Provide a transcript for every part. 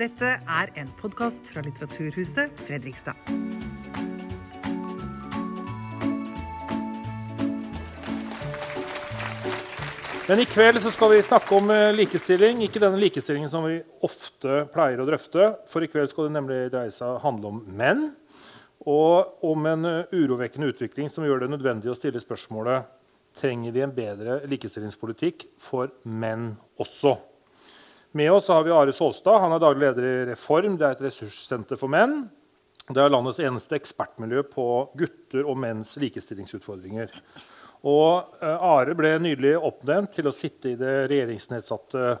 Dette er en podkast fra Litteraturhuset Fredrikstad. Men i kveld så skal vi snakke om eh, likestilling. Ikke denne likestillingen som vi ofte pleier å drøfte. For i kveld skal det nemlig dreie seg handle om menn. Og om en eh, urovekkende utvikling som gjør det nødvendig å stille spørsmålet trenger vi en bedre likestillingspolitikk for menn også. Med oss har vi Are Solstad. Han er daglig leder i Reform. Det er et ressurssenter for menn. Det er landets eneste ekspertmiljø på gutter og menns likestillingsutfordringer. Og eh, Are ble nylig oppnevnt til å sitte i det regjeringsnedsatte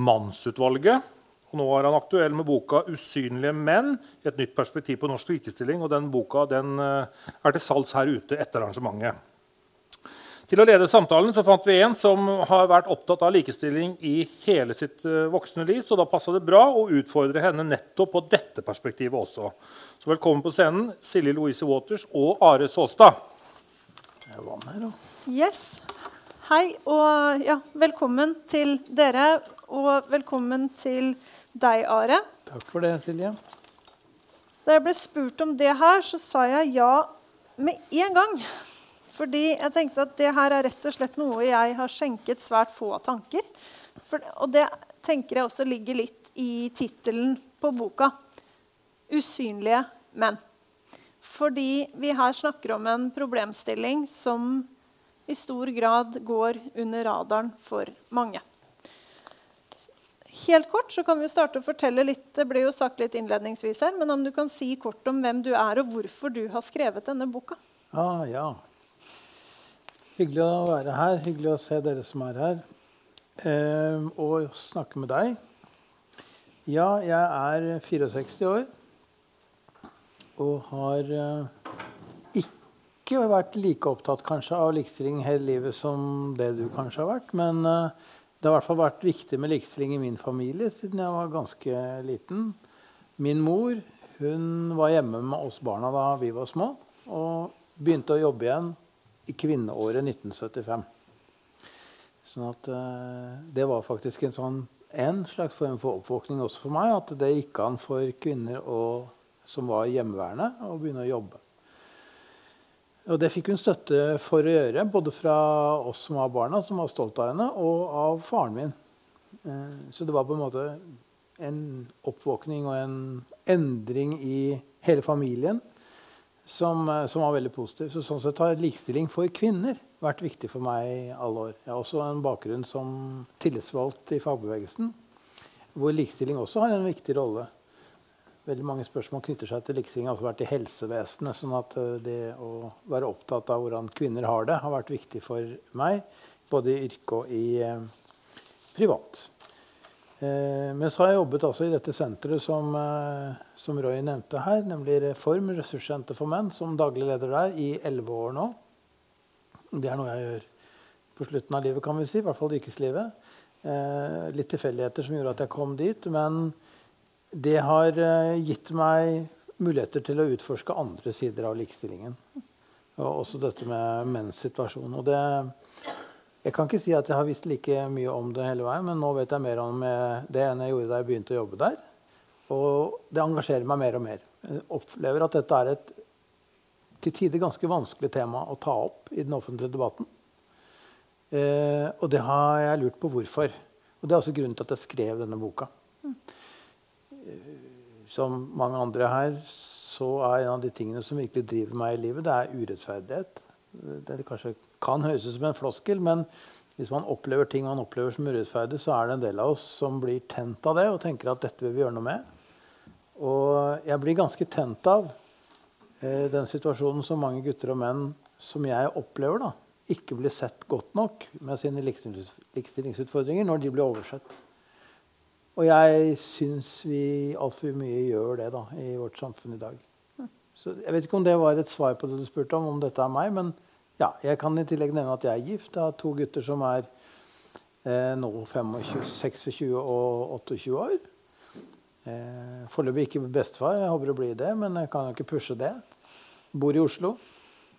Mannsutvalget. Og nå er han aktuell med boka 'Usynlige menn et nytt perspektiv på norsk likestilling'. og Den boka den eh, er til salgs her ute etter arrangementet. Til å lede samtalen så fant vi en som har vært opptatt av likestilling i hele sitt eh, voksne liv, så da passa det bra å utfordre henne nettopp på dette perspektivet også. Så velkommen på scenen, Silje Louise Waters og Are Saastad. Her, da. Yes. Hei og ja, velkommen til dere. Og velkommen til deg, Are. Takk for det, Silje. Da jeg ble spurt om det her, så sa jeg ja med en gang. Fordi jeg tenkte at det her er rett og slett noe jeg har skjenket svært få tanker. For, og det tenker jeg også ligger litt i tittelen på boka. 'Usynlige menn'. Fordi vi her snakker om en problemstilling som i stor grad går under radaren for mange. Helt kort så kan vi starte å fortelle litt, Det ble jo sagt litt innledningsvis her, men om du kan si kort om hvem du er, og hvorfor du har skrevet denne boka? Ah, ja. Hyggelig å være her. Hyggelig å se dere som er her. Eh, og snakke med deg. Ja, jeg er 64 år og har eh, ikke vært like opptatt kanskje av likestilling hele livet som det du kanskje har vært. Men eh, det har i hvert fall vært viktig med likestilling i min familie siden jeg var ganske liten. Min mor hun var hjemme med oss barna da vi var små, og begynte å jobbe igjen i kvinneåret 1975. Sånn at eh, det var faktisk en, sånn, en slags form for oppvåkning også for meg. At det gikk an for kvinner å, som var hjemmeværende, å begynne å jobbe. Og det fikk hun støtte for å gjøre, både fra oss som var barna, som var stolt av henne, og av faren min. Eh, så det var på en måte en oppvåkning og en endring i hele familien som, eh, som var veldig positiv. Så sånn sett har likestilling for kvinner vært viktig for meg i alle år. Jeg har også en bakgrunn som tillitsvalgt i fagbevegelsen, hvor likestilling også har en viktig rolle veldig mange spørsmål knytter seg til likestilling har også vært i helsevesenet. sånn at eh, det å være opptatt av hvordan kvinner har det, har vært viktig for meg. Både i yrke og i eh, privat. Eh, men så har jeg jobbet altså i dette senteret som, eh, som Roy nevnte her, nemlig Reform ressurssenter for menn, som daglig leder der i elleve år nå. Det er noe jeg gjør på slutten av livet, kan vi si. I hvert fall yrkeslivet. Eh, litt tilfeldigheter som gjorde at jeg kom dit. men det har gitt meg muligheter til å utforske andre sider av likestillingen. Og også dette med menns situasjon. Og det, jeg kan ikke si at jeg har visst like mye om det hele veien, men nå vet jeg mer om eh, det enn jeg gjorde da jeg begynte å jobbe der. Og det engasjerer meg mer og mer. Jeg opplever at dette er et til tider ganske vanskelig tema å ta opp i den offentlige debatten. Eh, og det har jeg lurt på hvorfor. Og det er også grunnen til at jeg skrev denne boka som mange andre her, så er en av de tingene som virkelig driver meg i livet, det er urettferdighet. Det kanskje kan høres ut som en floskel, men hvis man opplever ting man opplever som urettferdig, så er det en del av oss som blir tent av det og tenker at dette vil vi gjøre noe med. Og jeg blir ganske tent av eh, den situasjonen som mange gutter og menn som jeg opplever, da, ikke blir sett godt nok med sine likestillingsutfordringer når de blir oversett. Og jeg syns vi altfor mye gjør det da, i vårt samfunn i dag. Så Jeg vet ikke om det var et svar på det du spurte om, om dette er meg. Men ja, jeg kan i tillegg nevne at jeg er gift. Jeg har to gutter som er eh, nå 25, 26 og 28 år. Eh, Foreløpig ikke bestefar. Jeg håper å bli det, men jeg kan jo ikke pushe det. Bor i Oslo.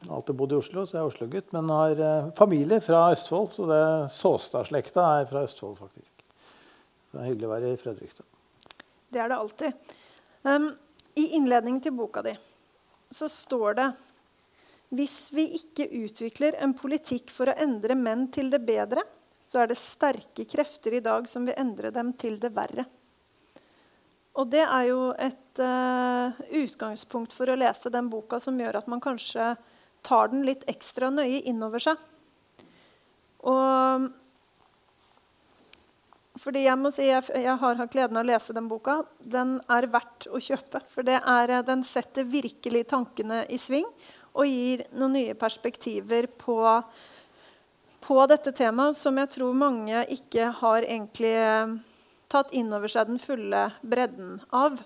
Alltid bodd i Oslo, så jeg er Oslo-gutt. Men har eh, familie fra Østfold, så det Såstad-slekta er fra Østfold, faktisk. Det er hyggelig å være i Fredrikstad. Det er det alltid. Um, I innledningen til boka di så står det hvis vi ikke utvikler en politikk for å endre menn til det bedre, så er det sterke krefter i dag som vil endre dem til det verre. Og det er jo et uh, utgangspunkt for å lese den boka som gjør at man kanskje tar den litt ekstra nøye innover seg. Og fordi jeg må si, jeg, jeg har hatt gleden av å lese den boka. Den er verdt å kjøpe. For er, eh, den setter virkelig tankene i sving og gir noen nye perspektiver på, på dette temaet som jeg tror mange ikke har egentlig eh, tatt inn over seg den fulle bredden av.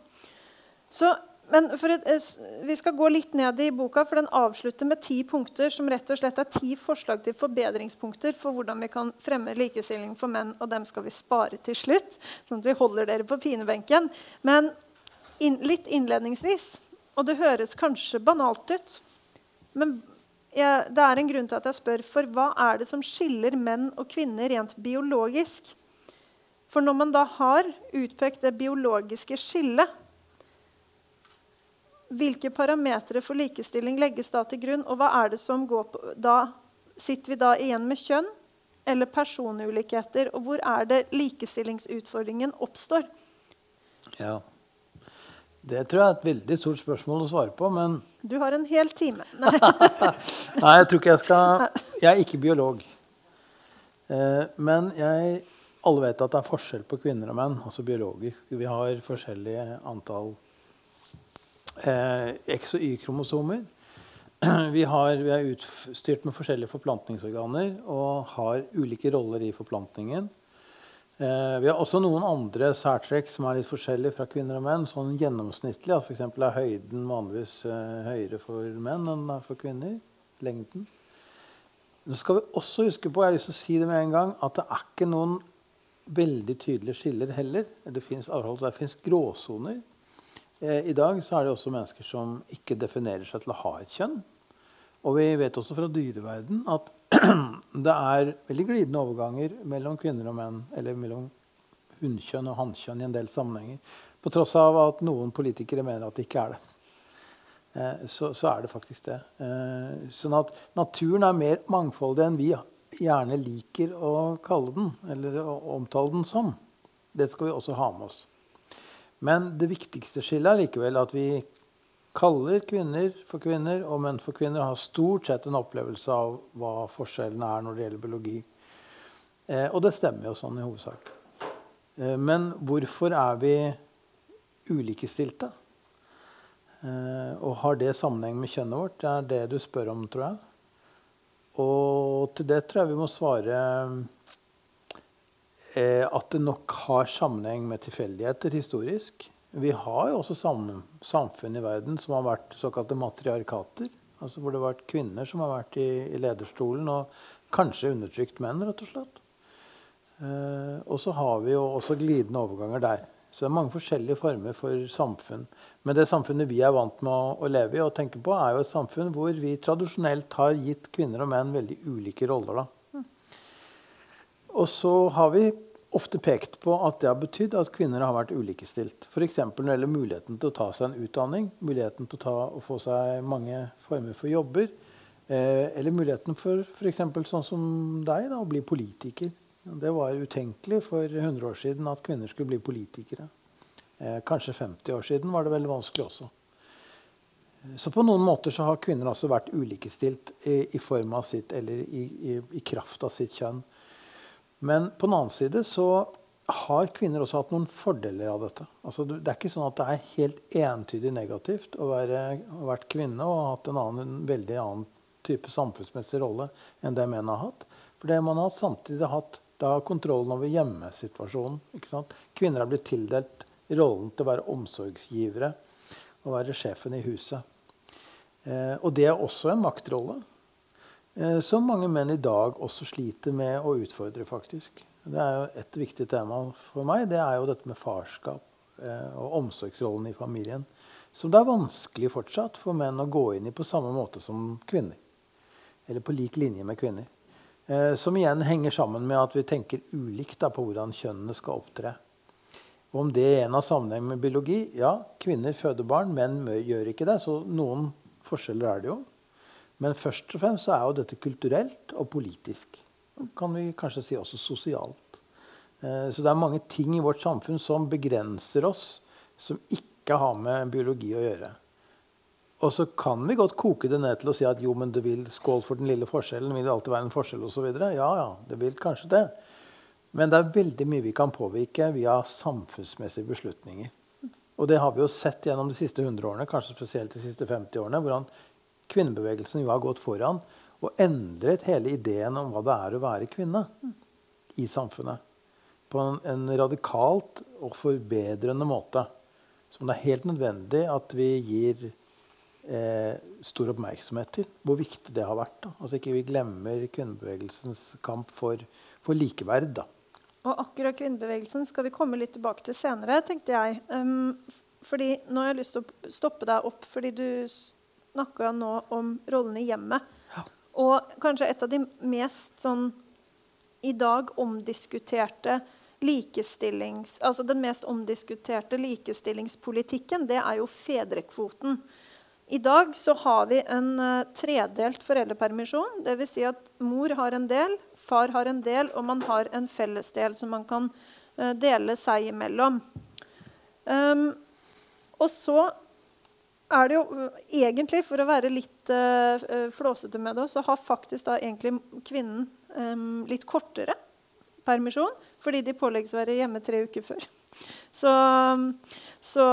Så, men et, eh, Vi skal gå litt ned i boka, for den avslutter med ti punkter som rett og slett er ti forslag til forbedringspunkter for hvordan vi kan fremme likestilling for menn. Og dem skal vi spare til slutt, sånn at vi holder dere på pinebenken. Men inn, litt innledningsvis, og det høres kanskje banalt ut, men jeg, det er en grunn til at jeg spør, for hva er det som skiller menn og kvinner rent biologisk? For når man da har utpekt det biologiske skillet, hvilke parametere for likestilling legges da til grunn? Og hva er det som går på da Sitter vi da igjen med kjønn eller personulikheter? Og hvor er det likestillingsutfordringen oppstår? Ja. Det tror jeg er et veldig stort spørsmål å svare på, men Du har en hel time. Nei, Nei jeg tror ikke jeg skal Jeg er ikke biolog. Eh, men jeg alle vet at det er forskjell på kvinner og menn, altså biologisk. Vi har forskjellige antall eh, X- og Y-kromosomer. Vi, vi, er utstyrt med forskjellige forplantningsorganer og har ulike roller i forplantningen. Eh, vi har også noen andre særtrekk som er litt forskjellige fra kvinner og menn. sånn gjennomsnittlig, at F.eks. er høyden vanligvis eh, høyere for menn enn for kvinner. Lengden. Nå skal vi også huske på jeg har lyst til å si det med en gang, at det er ikke noen veldig tydelige skiller heller. Det fins gråsoner. Eh, I dag så er det også mennesker som ikke definerer seg til å ha et kjønn. Og vi vet også fra dyreverden at det er veldig glidende overganger mellom kvinner og menn, eller mellom hunnkjønn og hannkjønn i en del sammenhenger. På tross av at noen politikere mener at det ikke er det. Eh, så, så, er det faktisk det. Eh, sånn at naturen er mer mangfoldig enn vi gjerne liker å kalle den, eller å omtale den som. Det skal vi også ha med oss. Men det viktigste skillet er likevel at vi kaller kvinner for kvinner og menn for kvinner. Har stort sett en opplevelse av hva forskjellene er når det gjelder biologi. Eh, og det stemmer jo sånn i hovedsak. Eh, men hvorfor er vi ulikestilte? Eh, og har det sammenheng med kjønnet vårt? Det er det du spør om, tror jeg. Og til det tror jeg vi må svare eh, at det nok har sammenheng med tilfeldigheter historisk. Vi har jo også samfunn i verden som har vært såkalte matriarkater. Altså hvor det har vært kvinner som har vært i, i lederstolen, og kanskje undertrykt menn, rett og slett. Eh, og så har vi jo også glidende overganger der. Så det er mange forskjellige former for samfunn. Men det samfunnet vi er vant med å, å, leve i og tenke på, er jo et samfunn hvor vi tradisjonelt har gitt kvinner og menn veldig ulike roller. Da. Og så har vi ofte pekt på at det har betydd at kvinner har vært ulikestilt. F.eks. når det gjelder muligheten til å ta seg en utdanning, muligheten til å, ta, å få seg mange former for jobber. Eh, eller muligheten for f.eks. sånn som deg, da, å bli politiker. Det var utenkelig for 100 år siden at kvinner skulle bli politikere. Eh, kanskje 50 år siden var det veldig vanskelig også. Så på noen måter så har kvinner også vært ulikestilt i, i form av sitt, eller i, i, i, kraft av sitt kjønn. Men på den annen side så har kvinner også hatt noen fordeler av dette. Altså, det er ikke sånn at det er helt entydig negativt å være, å vært kvinne og ha hatt en, annen, en veldig annen type samfunnsmessig rolle enn det menn har hatt. For det man har samtidig hatt da kontrollen over hjemmesituasjonen. Kvinner har blitt tildelt rollen til å være omsorgsgivere og være sjefen i huset. Eh, og det er også en maktrolle som mange menn i dag også sliter med å utfordre. faktisk. Det er jo Et viktig tema for meg det er jo dette med farskap eh, og omsorgsrollen i familien. Som det er vanskelig fortsatt for menn å gå inn i på samme måte som kvinner. Eller på lik linje med kvinner. Eh, som igjen henger sammen med at vi tenker ulikt på hvordan kjønnene skal opptre. Og om det er en av sammenheng med biologi Ja, kvinner føder barn, menn gjør ikke det. Så noen forskjeller er det jo. Men først og fremst så er jo dette kulturelt og politisk. Kan vi kanskje si også sosialt. Eh, så det er mange ting i vårt samfunn som begrenser oss, som ikke har med biologi å gjøre. Og så kan vi godt koke det ned til å si at jo, men det vil skål for den lille forskjellen. vil det alltid være en forskjell og så videre. Ja, ja, det vil kanskje det. Men det er veldig mye vi kan påvirke via samfunnsmessige beslutninger. Og det har vi jo sett gjennom de siste 100 årene, kanskje spesielt de siste 50 årene, hvordan kvinnebevegelsen jo har gått foran og endret hele ideen om hva det er å være kvinne i samfunnet. På en, en radikalt og forbedrende måte. Som det er helt nødvendig at vi gir eh, stor oppmerksomhet til. Hvor viktig det har vært. Da. Altså ikke vi glemmer kvinnebevegelsens kamp for, for likeverd. Da. Og akkurat kvinnebevegelsen skal vi komme litt tilbake til senere, tenkte jeg. Um, fordi Nå har jeg lyst til å stoppe deg opp, fordi du snakka nå om rollen i hjemmet. Ja. Og kanskje et av de mest sånn i dag omdiskuterte likestillings... Altså den mest omdiskuterte likestillingspolitikken, det er jo fedrekvoten. I dag så har vi en uh, tredelt foreldrepermisjon. Dvs. Si at mor har en del, far har en del, og man har en fellesdel som man kan uh, dele seg imellom. Um, og så er det jo uh, egentlig, for å være litt flåsete med det, så har faktisk da egentlig kvinnen um, litt kortere permisjon fordi de pålegges å være hjemme tre uker før. Så, så,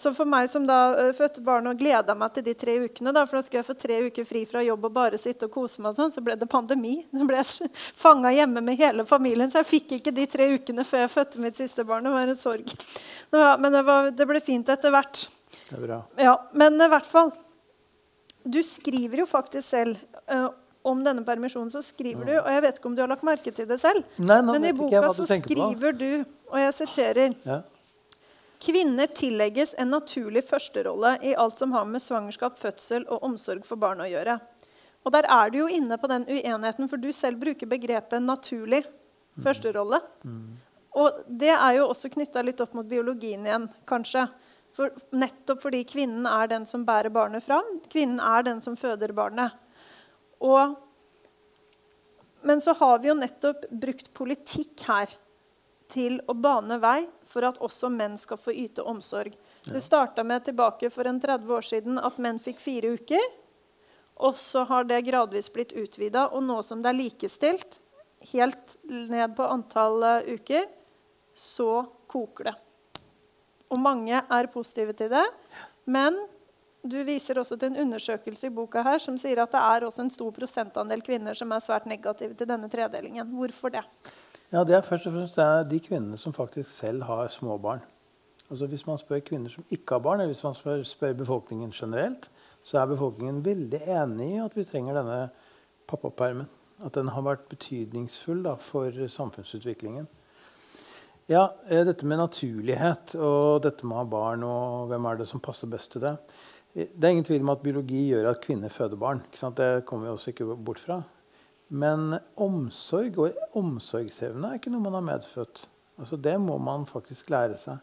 så for meg som da fødte barn og gleda meg til de tre ukene, da, for da skulle jeg få tre uker fri fra jobb og bare sitte og kose meg, sånn, så ble det pandemi. Så ble jeg fanga hjemme med hele familien, så jeg fikk ikke de tre ukene før jeg fødte mitt siste barn. Det var en sorg. Men det, var, det ble fint etter hvert. Det er bra. Ja, men i hvert fall Du skriver jo faktisk selv uh, om denne permisjonen, så skriver du Og jeg vet ikke om du har lagt merke til det selv, Nei, men i boka så skriver du, og jeg siterer ja. Kvinner tillegges en naturlig førsterolle i alt som har med svangerskap, fødsel og omsorg for barn å gjøre. Og der er du jo inne på den uenigheten, for du selv bruker begrepet 'naturlig førsterolle'. Mm. Og det er jo også knytta litt opp mot biologien igjen, kanskje. For nettopp fordi kvinnen er den som bærer barnet fram. Kvinnen er den som føder barnet. Og, men så har vi jo nettopp brukt politikk her til å bane vei for at også menn skal få yte omsorg. Ja. Det starta med tilbake for en 30 år siden at menn fikk fire uker. Og så har det gradvis blitt utvida, og nå som det er likestilt, helt ned på antall uh, uker, så koker det. Og mange er positive til det. Men du viser også til en undersøkelse i boka her som sier at det er også en stor prosentandel kvinner som er svært negative til denne tredelingen. Hvorfor det? Ja, Det er først og fremst de kvinnene som faktisk selv har små barn. Altså Hvis man spør kvinner som ikke har barn, eller hvis man spør, spør befolkningen generelt, så er befolkningen veldig enig i at vi trenger denne pappapermen. At den har vært betydningsfull da, for samfunnsutviklingen. Ja, eh, Dette med naturlighet og dette med å ha barn og hvem er det som passer best til det. Det er ingen tvil om at biologi gjør at kvinner føder barn. Det kommer vi også ikke bort fra. Men omsorg og omsorgsevne er ikke noe man har medfødt. Altså, det må man faktisk lære seg.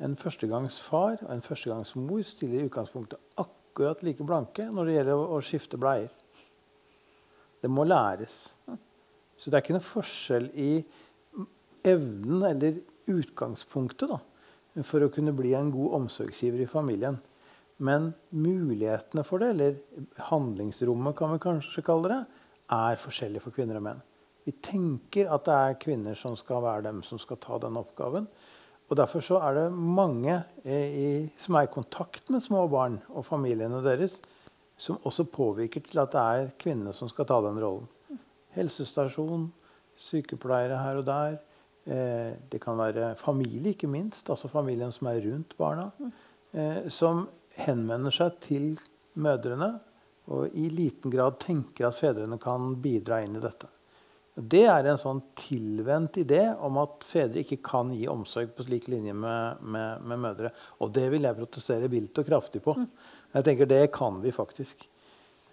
En førstegangsfar og en førstegangsmor stiller i utgangspunktet akkurat like blanke når det gjelder å, skifte bleier. Det må læres. Så det er ikke noe forskjell i evnen eller utgangspunktet da, for å kunne bli en god omsorgsgiver i familien. Men mulighetene for det, eller handlingsrommet, kan vi kanskje kalle det, er forskjellig for kvinner og menn. Vi tenker at det er kvinner som skal være dem som skal ta den oppgaven. Og Derfor så er det mange eh, i, som er i kontakt med små barn og familiene deres, som også påvirker til at det er kvinnene som skal ta den rollen. Helsestasjon, sykepleiere her og der. Eh, det kan være familie, ikke minst. Altså familien som er rundt barna. Eh, som henvender seg til mødrene og i liten grad tenker at fedrene kan bidra inn i dette. Det er en sånn tilvendt idé om at fedre ikke kan gi omsorg på slik linje med, med, med mødre. Og det vil jeg protestere vilt og kraftig på. Jeg tenker Det kan vi faktisk.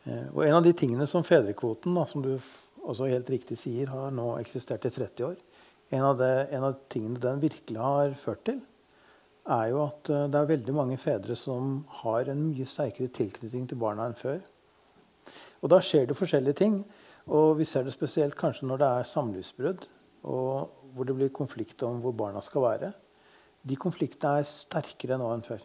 Eh, og En av de tingene som fedrekvoten, da, som du også helt riktig sier, har nå eksistert i 30 år En av, det, en av tingene den virkelig har ført til, er jo at eh, det er veldig mange fedre som har en mye sterkere tilknytning til barna enn før. Og da skjer det forskjellige ting. Og vi ser det spesielt kanskje når det er samlivsbrudd, og hvor det blir konflikt om hvor barna skal være. De konfliktene er sterkere nå enn før.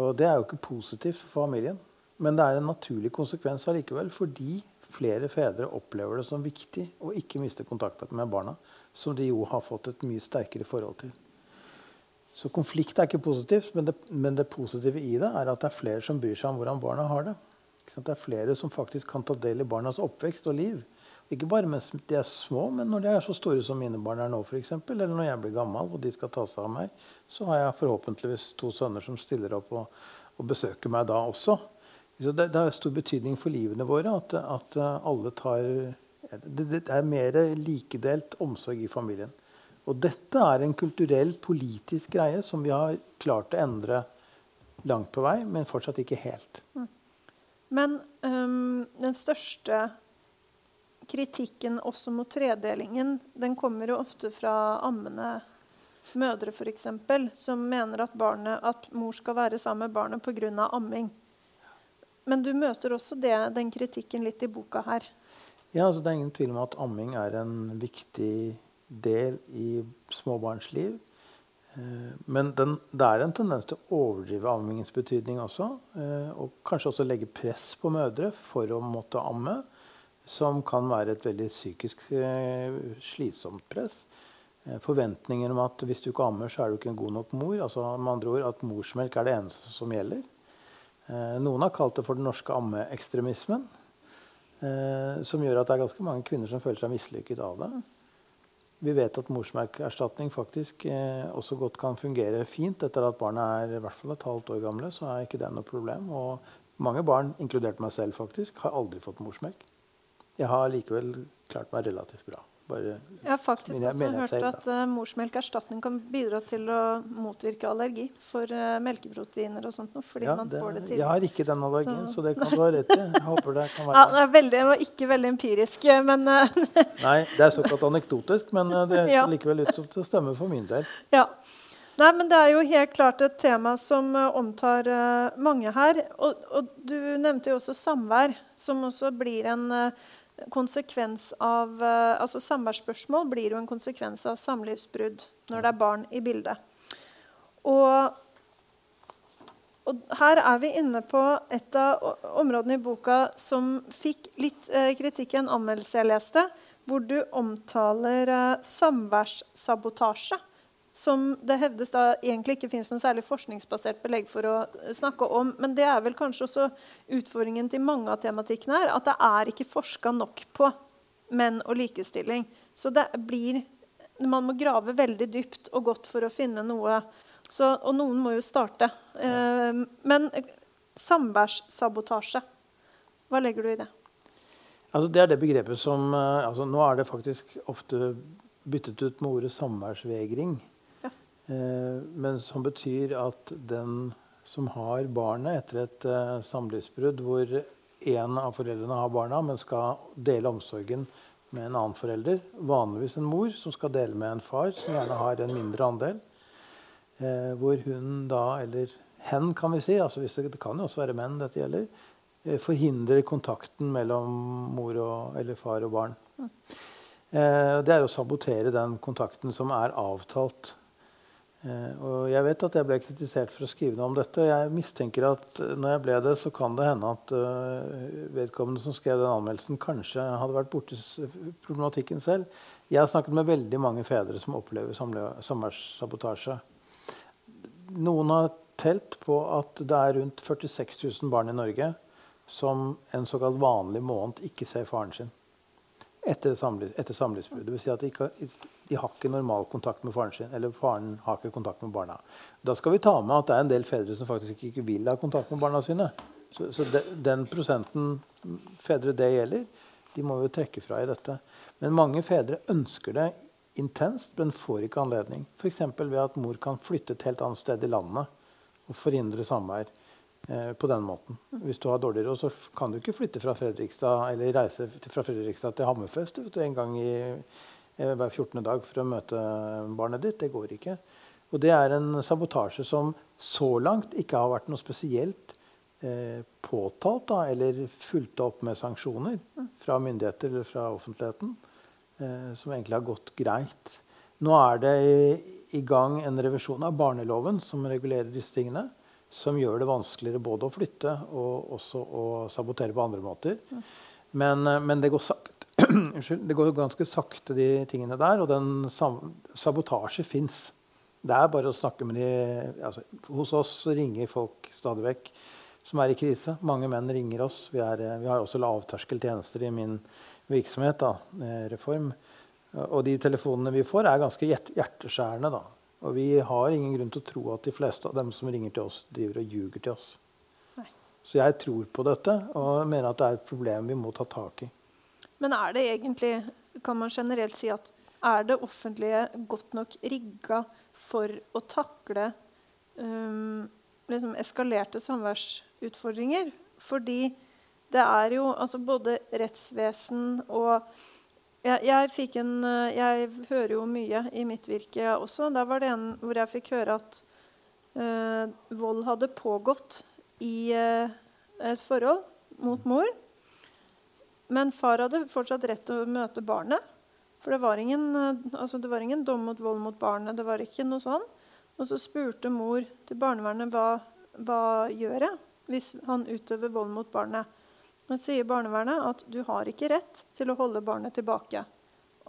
Og det er jo ikke positivt for familien. Men det er en naturlig konsekvens allikevel, fordi flere fedre opplever det som viktig å ikke miste kontakten med barna, som de jo har fått et mye sterkere forhold til. Så konflikt er ikke positivt, men det, men det positive i det er at det er flere som bryr seg om hvordan barna har det. Det er flere som faktisk kan ta del i barnas oppvekst og liv. Ikke bare mens de er små, men når de er så store som mine barn er nå. For eksempel, eller når jeg blir gammel og de skal ta seg av meg, så har jeg forhåpentligvis to sønner som stiller opp og, og besøker meg da også. Det, det har stor betydning for livene våre at, at alle tar det, det er mer likedelt omsorg i familien. Og dette er en kulturell, politisk greie som vi har klart å endre langt på vei, men fortsatt ikke helt. Mm. Men um, den største kritikken også mot tredelingen, den kommer jo ofte fra ammende mødre f.eks., som mener at, barnet, at, mor skal være sammen med barnet pga. amming. Men du møter også det, den kritikken litt i boka her. Ja, altså Det er ingen tvil om at amming er en viktig del i småbarns liv. Eh, men den, det er en tendens til å overdrive ammingens betydning også. Eh, og kanskje også legge press på mødre for å måtte amme. Som kan være et veldig psykisk eh, slitsomt press. Forventninger om at hvis du ikke ammer, så er du ikke en god nok mor. altså med andre ord At morsmelk er det eneste som gjelder. Noen har kalt det for den norske ammeekstremismen. Som gjør at det er ganske mange kvinner som føler seg mislykket av det. Vi vet at morsmerkerstatning faktisk eh, også godt kan fungere fint etter at barna er i hvert fall et halvt år gamle. så er ikke det noe problem. Og mange barn, inkludert meg selv, faktisk, har aldri fått morsmelk. Jeg har likevel klart meg relativt bra. Bare, jeg har faktisk jeg, også hørt selv, at uh, morsmelkerstatning kan bidra til å motvirke allergi for uh, melkeproteiner og sånt. Fordi ja, man det, får det til. Jeg har ikke den allergien, så, så det kan du ha rett i. Jeg håper det kan være ja, det. Er veldig, var ikke veldig empirisk, men uh, Nei, det er såkalt anekdotisk, men det er ja. likevel ut som å stemme for min del. Ja. Nei, men Det er jo helt klart et tema som omtar mange her. Og, og, Du nevnte jo også samvær, som også blir en uh, konsekvens av eh, altså Samværsspørsmål blir jo en konsekvens av samlivsbrudd når det er barn i bildet. Og, og, her er vi inne på et av områdene i boka som fikk litt eh, kritikk i en anmeldelse jeg leste, hvor du omtaler eh, samværssabotasje som det hevdes da egentlig ikke finnes noe særlig forskningsbasert belegg for å snakke om. Men det er vel kanskje også utfordringen til mange av tematikkene her, at det er ikke forska nok på menn og likestilling. Så det blir Man må grave veldig dypt og godt for å finne noe. Så, og noen må jo starte. Eh, men samværssabotasje, hva legger du i det? Altså, det er det begrepet som eh, altså, Nå er det faktisk ofte byttet ut med ordet samværsvegring. Eh, men som betyr at den som har barnet etter et uh, samlivsbrudd hvor en av foreldrene har barna, men skal dele omsorgen med en annen forelder, vanligvis en mor, som skal dele med en far, som gjerne har en mindre andel, uh, hvor hun da, eller hen, kan vi si, altså det, det, kan jo også være menn dette gjelder, forhindrer kontakten mellom mor og, eller far og barn. Mm. det er å sabotere den kontakten som er avtalt Eh, og jeg vet at jeg ble kritisert for å skrive noe om dette. og Jeg mistenker at eh, når jeg ble det, så kan det hende at uh, vedkommende som skrev den anmeldelsen, kanskje hadde vært borti problematikken selv. Jeg har snakket med veldig mange fedre som opplever samværssabotasje. Noen har telt på at det er rundt 46 000 barn i Norge som en såkalt vanlig måned ikke ser faren sin etter, samlivsbrudd. Det vil si at de, ikke, de, har ikke normal kontakt med faren sin. Eller faren har ikke kontakt med barna. Da skal vi ta med at det er en del fedre som faktisk ikke vil ha kontakt med barna sine. Så, så de, den prosenten fedre det gjelder, de må vi jo trekke fra i dette. Men mange fedre ønsker det intenst, men får ikke anledning. F.eks. ved at mor kan flytte et helt annet sted i landet og forhindre samvær. Eh, på den måten. Hvis du har dårlig råd, så kan du ikke flytte fra Fredrikstad eller reise fra Fredrikstad til Hammerfest en gang i, hver 14. dag for å møte barnet ditt. Det går ikke. Og det er en sabotasje som så langt ikke har vært noe spesielt eh, påtalt da, eller fulgt opp med sanksjoner fra myndigheter eller fra offentligheten. Eh, som egentlig har gått greit. Nå er det i, i gang en revisjon av barneloven som regulerer disse tingene. Som gjør det vanskeligere både å flytte og også å sabotere på andre måter. Men, eh, men det, går sakte. Det går ganske sakte, de tingene der. Og den sabotasje fins. Det er bare å snakke med de altså, Hos oss ringer folk stadig vekk som er i krise. Mange menn ringer oss. Vi, er, vi har også lavterskeltjenester i min virksomhet, da, eh, Reform. Og de telefonene vi får, er ganske hjert hjerteskjærende. da. Og vi har ingen grunn til å tro at de fleste av dem som ringer til oss, driver og ljuger til oss. Nei. Så jeg tror på dette og mener at det er et problem vi må ta tak i. Men er det egentlig, kan man generelt si at er det offentlige godt nok rigga for å takle um, liksom eskalerte samværsutfordringer? Fordi det er jo altså både rettsvesen og jeg, jeg, en, jeg hører jo mye i mitt virke også. Da var det en hvor jeg fikk høre at uh, vold hadde pågått i uh, et forhold mot mor. Men far hadde fortsatt rett til å møte barnet. For det var, ingen, eh, altså det var ingen dom mot vold mot barnet. det var ikke noe sånn. Og så spurte mor til barnevernet hva, hva gjør jeg hvis han utøver vold mot barnet. Men sier barnevernet at du har ikke rett til å holde barnet tilbake.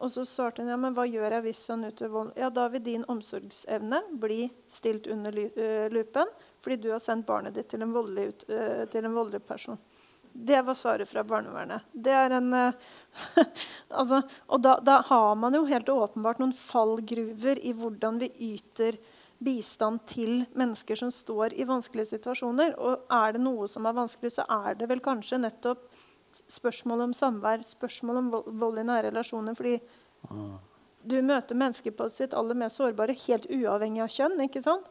Og så svarte hun ja, men hva gjør jeg hvis han utøver vold? Ja, da vil din omsorgsevne bli stilt under øh, lupen fordi du har sendt barnet ditt til en voldelig, øh, til en voldelig person. Det var svaret fra barnevernet. Det er en, øh, altså, og da, da har man jo helt åpenbart noen fallgruver i hvordan vi yter bistand til mennesker som står i vanskelige situasjoner. Og er det noe som er vanskelig, så er det vel kanskje nettopp spørsmål om samvær, spørsmål om vold, vold i nære relasjoner. Fordi du møter mennesker på sitt aller mest sårbare, helt uavhengig av kjønn. ikke sant?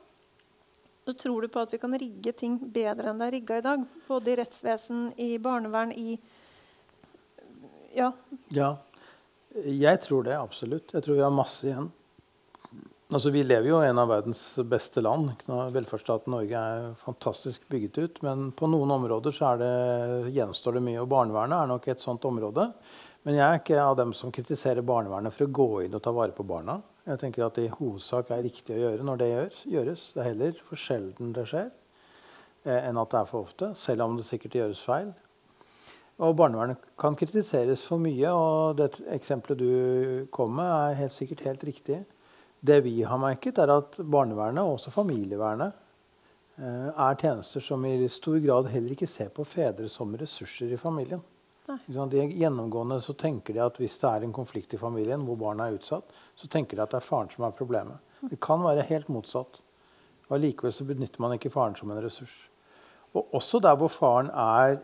Så tror du på at vi kan rigge ting bedre enn det er rigga i dag? Både i rettsvesen, i barnevern, i Ja. Ja, jeg tror det absolutt. Jeg tror vi har masse igjen. Altså, vi lever jo i en av verdens beste land. Velferdsstaten Norge er fantastisk bygget ut. Men på noen områder er det, gjenstår det mye. Og barnevernet er nok et sånt område. Men jeg er ikke av dem som kritiserer barnevernet for å gå inn og ta vare på barna. Jeg tenker at det i hovedsak er riktig å gjøre når det gjøres. Det er heller for sjelden det skjer eh, enn at det er for ofte. Selv om det sikkert gjøres feil. Og barnevernet kan kritiseres for mye, og det eksempelet du kom med, er helt sikkert helt riktig. Det vi har merket, er at barnevernet og også familievernet eh, er tjenester som i stor grad heller ikke ser på fedre som ressurser i familien. De, gjennomgående så tenker de at hvis det er en konflikt i familien hvor barna er utsatt, så tenker de at det er faren som er problemet. Det kan være helt motsatt. Og Likevel så benytter man ikke faren som en ressurs. Og også der hvor faren er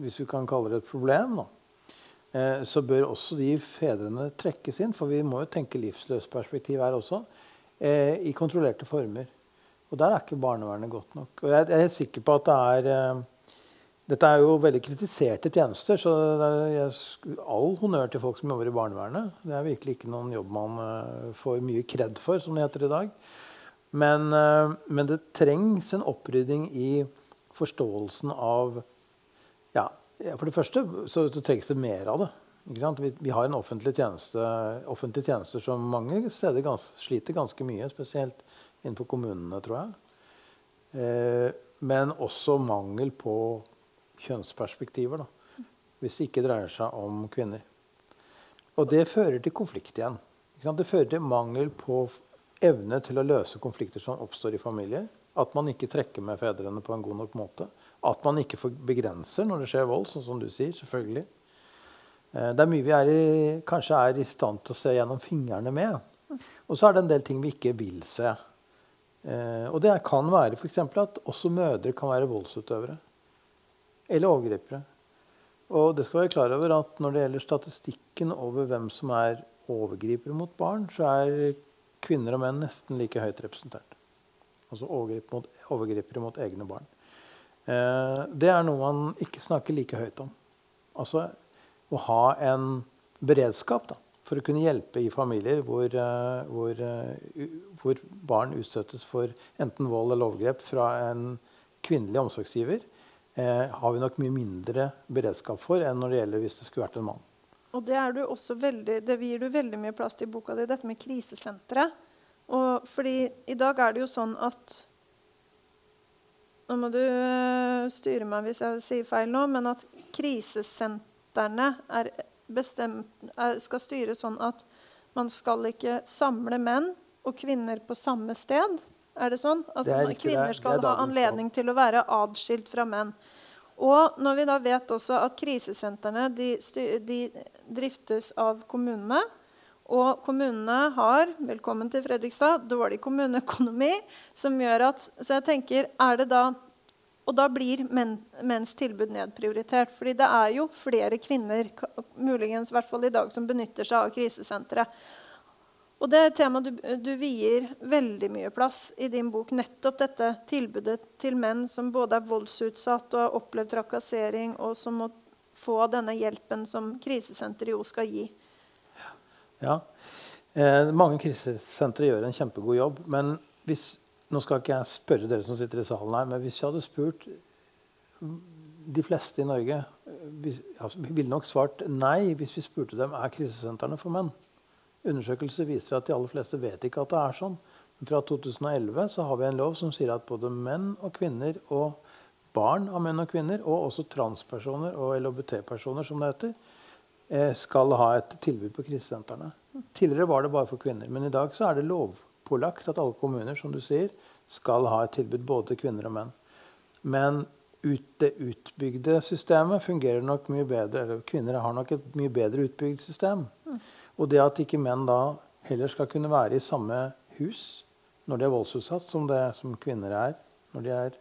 hvis vi kan kalle det et problem, da, eh, så bør også de fedrene trekkes inn. For vi må jo tenke livsløsperspektiv her også. Eh, I kontrollerte former. Og der er ikke barnevernet godt nok. Og jeg, jeg er helt sikker på at det er eh, Dette er jo veldig kritiserte tjenester, så det er, all honnør til folk som jobber i barnevernet. Det er virkelig ikke noen jobb man eh, får mye kred for, som det heter i dag. Men, eh, men det trengs en opprydding i forståelsen av ja, For det første så, så trengs det mer av det. Vi, vi har en offentlig tjeneste, offentlige tjenester som mange steder gans, sliter ganske mye, spesielt innenfor kommunene, tror jeg. Eh, men også mangel på kjønnsperspektiver, da, hvis det ikke dreier seg om kvinner. Og det fører til konflikt igjen. Det fører til mangel på evne til å løse konflikter som oppstår i familier. At man ikke trekker med fedrene på en god nok måte. At man ikke begrenser når det skjer vold, sånn som du sier. selvfølgelig. Eh, Det er mye vi er i, kanskje er i stand til å se gjennom fingrene med. Og så er det en del ting vi ikke vil se. Eh, og det kan være f.eks. at også mødre kan være voldsutøvere. Eller overgripere. Og det skal være klar over at når det gjelder statistikken over hvem som er overgripere mot barn, så er kvinner og menn nesten like høyt representert. Altså overgrip mot, overgripere mot egne barn. Eh, det er noe man ikke snakker like høyt om. Altså å ha en beredskap da, for å kunne hjelpe i familier hvor, eh, hvor, eh, hvor barn utsettes for enten vold eller overgrep fra en kvinnelig omsorgsgiver, har vi nok mye mindre beredskap for enn når det gjelder hvis det skulle vært en mann. Og det, veldig, det gir du veldig mye plass til i boka di, dette med krisesentre. Og fordi i dag er det jo sånn at Nå må du øh, styre meg hvis jeg sier feil nå, men at krisesentrene er bestemt, er, skal styres sånn at man skal ikke samle menn og kvinner på samme sted. Er det sånn? Altså, Det riktig, det er- kvinner det skal er ha anledning til å være atskilt fra menn. Og når vi da vet også at krisesentrene de, de driftes av kommunene, og kommunene har velkommen til Fredrikstad, dårlig kommuneøkonomi, som gjør at Så jeg tenker, er det da Og da blir men, menns tilbud nedprioritert. fordi det er jo flere kvinner muligens i hvert fall i dag, som benytter seg av krisesenteret. Og det er et tema du, du vier veldig mye plass i din bok. Nettopp dette tilbudet til menn som både er voldsutsatt og har opplevd trakassering, og som må få denne hjelpen som krisesenteret jo skal gi. Ja. Eh, mange krisesentre gjør en kjempegod jobb. Men hvis, nå skal ikke jeg spørre dere som sitter i salen her, men hvis jeg hadde spurt de fleste i Norge eh, altså, vi ville nok svart nei hvis vi spurte dem er krisesentrene for menn. Undersøkelser viser at de aller fleste vet ikke at det er sånn. Men fra 2011 så har vi en lov som sier at både menn og kvinner og barn av menn og kvinner, og også transpersoner og LHBT-personer, som det heter, eh, skal ha et tilbud på krisesentrene. Tidligere var det bare for kvinner, men i dag så er det lovpålagt at alle kommuner som du sier, skal ha et tilbud både til kvinner og menn. Men ut, det utbygde systemet fungerer nok mye bedre. eller Kvinner har nok et mye bedre utbygd system. Og det at ikke menn da heller skal kunne være i samme hus når de er voldsutsatt, som, det, som kvinner er når de er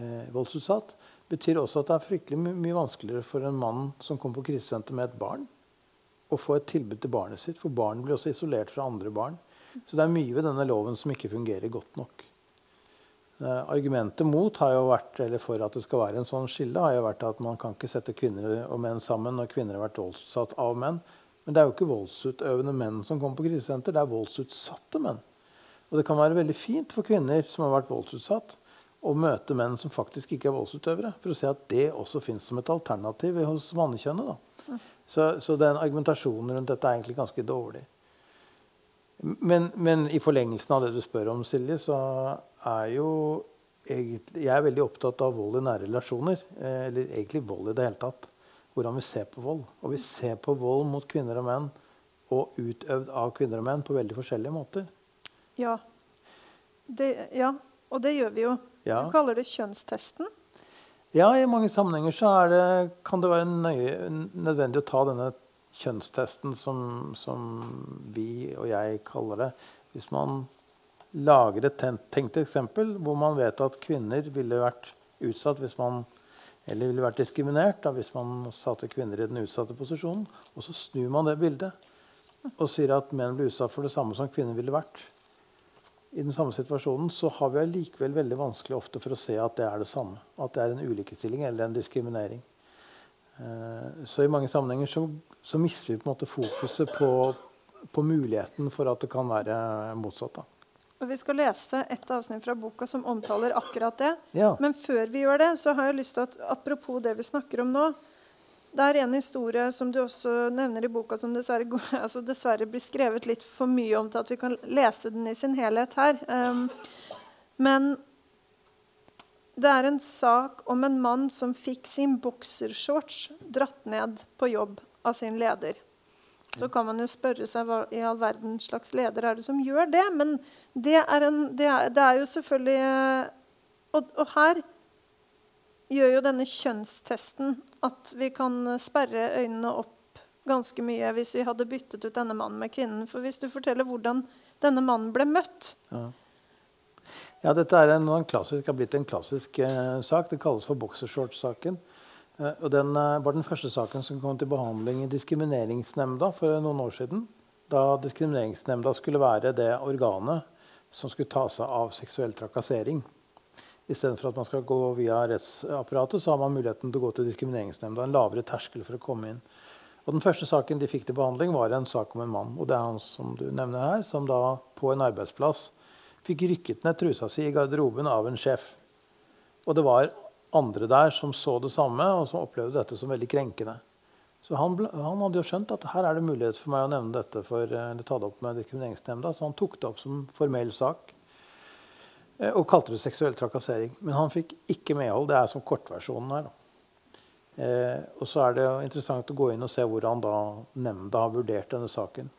eh, voldsutsatt, betyr også at det er fryktelig my mye vanskeligere for en mann som kommer på krisesenter med et barn, å få et tilbud til barnet sitt. For barn blir også isolert fra andre barn. Så det er mye ved denne loven som ikke fungerer godt nok. Eh, argumentet mot har jo vært, eller for at det skal være en sånn skille, har jo vært at man kan ikke sette kvinner og menn sammen når kvinner har vært voldsutsatt av menn. Men det er jo ikke voldsutøvende menn som kommer på krisesenter, det er voldsutsatte menn. Og det kan være veldig fint for kvinner som har vært voldsutsatt, å møte menn som faktisk ikke er voldsutøvere, for å se at det også fins som et alternativ hos mannekjønnet. da. Så, så den argumentasjonen rundt dette er egentlig ganske dårlig. Men, men i forlengelsen av det du spør om, Silje, så er jo egentlig Jeg er veldig opptatt av vold i nære relasjoner. eh, Eller egentlig vold i det hele tatt. Hvordan vi ser på vold. Og vi ser på vold mot kvinner og menn og utøvd av kvinner og menn på veldig forskjellige måter. Ja. Det, ja. Og det gjør vi jo. Ja. Du kaller det kjønnstesten. Ja, i mange sammenhenger så er det, kan det være nøye, nødvendig å ta denne kjønnstesten som, som vi og jeg kaller det. Hvis man lager et ten- tenkt eksempel hvor man vet at kvinner ville vært utsatt hvis man eller ville vært diskriminert da, hvis man satte kvinner i den utsatte posisjonen, og så snur man det bildet og sier at menn blir utsatt for det samme som kvinner ville vært i den samme situasjonen, så har vi allikevel veldig vanskelig ofte for å se at det er det samme. At det er en ulikestilling eller en diskriminering. Eh, så i mange sammenhenger så, så mister vi på en måte fokuset på, på muligheten for at det kan være motsatt. Da. Og Vi skal lese et avsnitt fra boka som omtaler akkurat det. Ja. Men før vi gjør det, så har jeg lyst til at apropos det vi snakker om nå Det er en historie som du også nevner i boka, som dessverre, altså dessverre blir skrevet litt for mye om til at vi kan lese den i sin helhet her. Um, men det er en sak om en mann som fikk sin boksershorts dratt ned på jobb av sin leder. Så kan man jo spørre seg hva i all verden slags leder er det som gjør det. Men det er, en, det er, det er jo selvfølgelig og, og her gjør jo denne kjønnstesten at vi kan sperre øynene opp ganske mye hvis vi hadde byttet ut denne mannen med kvinnen. For hvis du forteller hvordan denne mannen ble møtt Ja. ja, dette er en, en klassisk, har blitt en klassisk eh, sak. Det kalles for boksershorts-saken. Eh, og Den eh, var den første saken som kom til behandling i Diskrimineringsnemnda for noen år siden. Da Diskrimineringsnemnda skulle være det organet som skulle ta seg av seksuell trakassering. Istedenfor at man skal gå via rettsapparatet, så har man muligheten til å gå til Diskrimineringsnemnda. En lavere terskel for å komme inn. Og Den første saken de fikk til behandling, var en sak om en mann. og det er han som du nevner her, som da på en arbeidsplass fikk rykket ned trusa si i garderoben av en sjef. Og det var andre der som så det samme, og som opplevde dette som veldig krenkende. Så han, han, hadde jo skjønt at her er det mulighet for meg å nevne dette for, eller ta det opp med diskrimineringsnemnda, så han tok det opp som formell sak eh, og kalte det seksuell trakassering. Men han fikk ikke medhold. Det er som kortversjonen her. Eh, og så er det interessant å gå inn og se hvordan da nemnda har vurdert denne saken.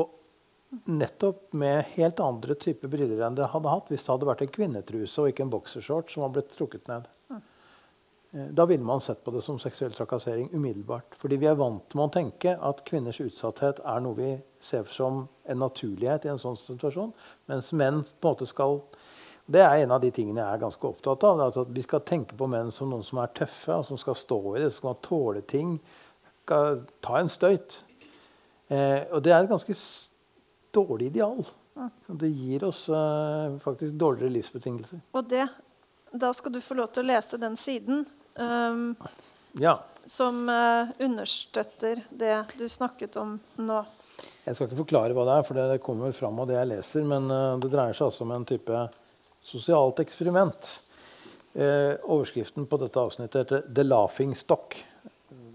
Og nettopp med helt andre typer briller enn det hadde hatt hvis det hadde vært en kvinnetruse og ikke en boksershort som var blitt trukket ned. Eh, da ville man sett på det som seksuell trakassering umiddelbart. Fordi vi er vant med å tenke at kvinners utsatthet er noe vi ser som en naturlighet i en sånn situasjon. Mens menn på en måte skal Det er en av de tingene jeg er ganske opptatt av. at Vi skal tenke på menn som noen som er tøffe, som skal stå i det, som skal tåle ting. Skal ta en støyt. Eh, og det er et ganske dårlig ideal. Det gir oss eh, faktisk dårligere livsbetingelser. Og det, da skal du få lov til å lese den siden um, ja. som uh, understøtter det du snakket om nå. Jeg skal ikke forklare hva det er, for det kommer fram av det jeg leser. Men uh, det dreier seg altså om en type sosialt eksperiment. Uh, overskriften på dette avsnittet heter 'The Laughing Stock'.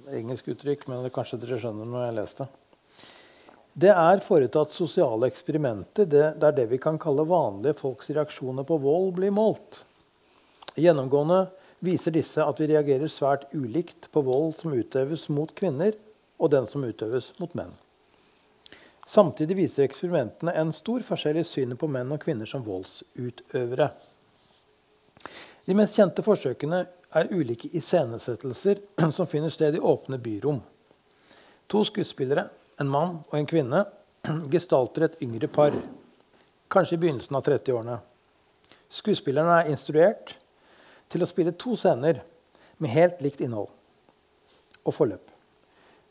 Engelsk uttrykk, men det kanskje dere skjønner når jeg leser det. Det er foretatt sosiale eksperimenter det, der det vi kan kalle vanlige folks reaksjoner på vold, blir målt. Gjennomgående viser disse at vi reagerer svært ulikt på vold som utøves mot kvinner, og den som utøves mot menn. Samtidig viser eksperimentene en stor forskjell i synet på menn og kvinner som voldsutøvere. De mest kjente forsøkene er ulike iscenesettelser som finner sted i åpne byrom. To skuespillere, en mann og en kvinne, gestalter et yngre par, kanskje i begynnelsen av 30-årene. Skuespillerne er instruert til å spille to scener med helt likt innhold og forløp.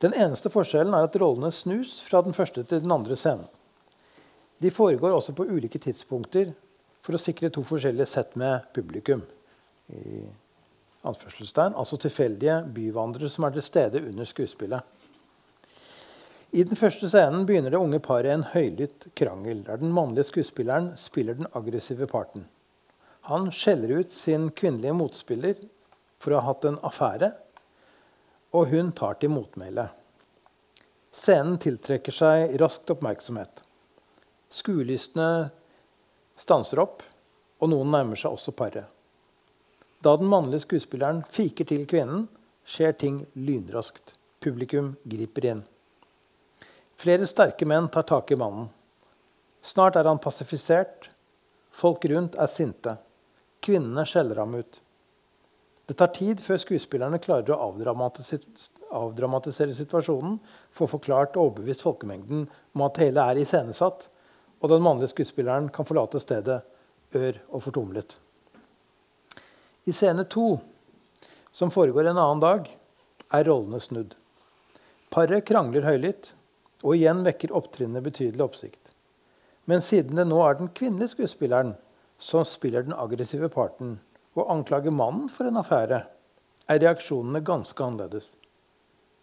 Den eneste forskjellen er at rollene snus fra den første til den andre scenen. De foregår også på ulike tidspunkter for å sikre to forskjellige sett med publikum. I anførselstegn, altså tilfeldige byvandrere som er til stede under skuespillet. I den første scenen begynner det unge paret en høylytt krangel, der den mannlige skuespilleren spiller den aggressive parten. Han skjeller ut sin kvinnelige motspiller for å ha hatt en affære, og hun tar til motmæle. Scenen tiltrekker seg raskt oppmerksomhet. Skuelystne stanser opp, og noen nærmer seg også paret. Da den mannlige skuespilleren fiker til kvinnen, skjer ting lynraskt. Publikum griper inn. Flere sterke menn tar tak i mannen. Snart er han pasifisert. Folk rundt er sinte. Kvinnene skjeller ham ut. Det tar tid før skuespillerne klarer å avdramatisere situasjonen, få forklart og overbevist folkemengden om at hele er iscenesatt, og den mannlige skuespilleren kan forlate stedet ør og fortumlet. I scene to, som foregår en annen dag, er rollene snudd. Paret krangler høylytt, og igjen vekker opptrinnet betydelig oppsikt. Men siden det nå er den kvinnelige skuespilleren som spiller den aggressive parten, og anklager mannen for en affære, er reaksjonene ganske annerledes.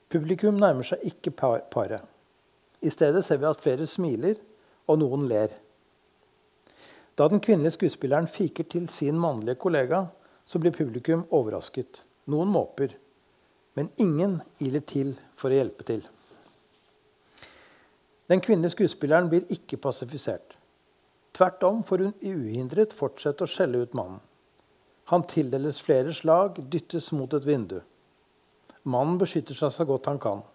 Publikum nærmer seg ikke paret. I stedet ser vi at flere smiler, og noen ler. Da den kvinnelige skuespilleren fiker til sin mannlige kollega, så blir publikum overrasket. Noen måper. Men ingen iler til for å hjelpe til. Den kvinnelige skuespilleren blir ikke pasifisert. Tvert om får hun uhindret fortsette å skjelle ut mannen. Han tildeles flere slag, dyttes mot et vindu. Mannen beskytter seg så godt han kan.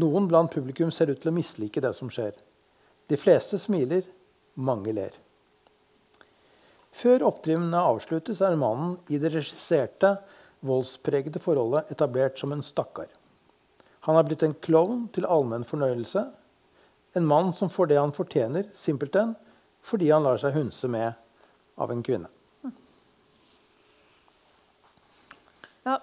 Noen blant publikum ser ut til å mislike det som skjer. De fleste smiler, mange ler. Før opptrinnene avsluttes, er mannen i det regisserte, voldspregede forholdet etablert som en stakkar. Han er blitt en klovn til allmenn fornøyelse. En mann som får det han fortjener, simpelthen, fordi han lar seg hunse med av en kvinne. Ja,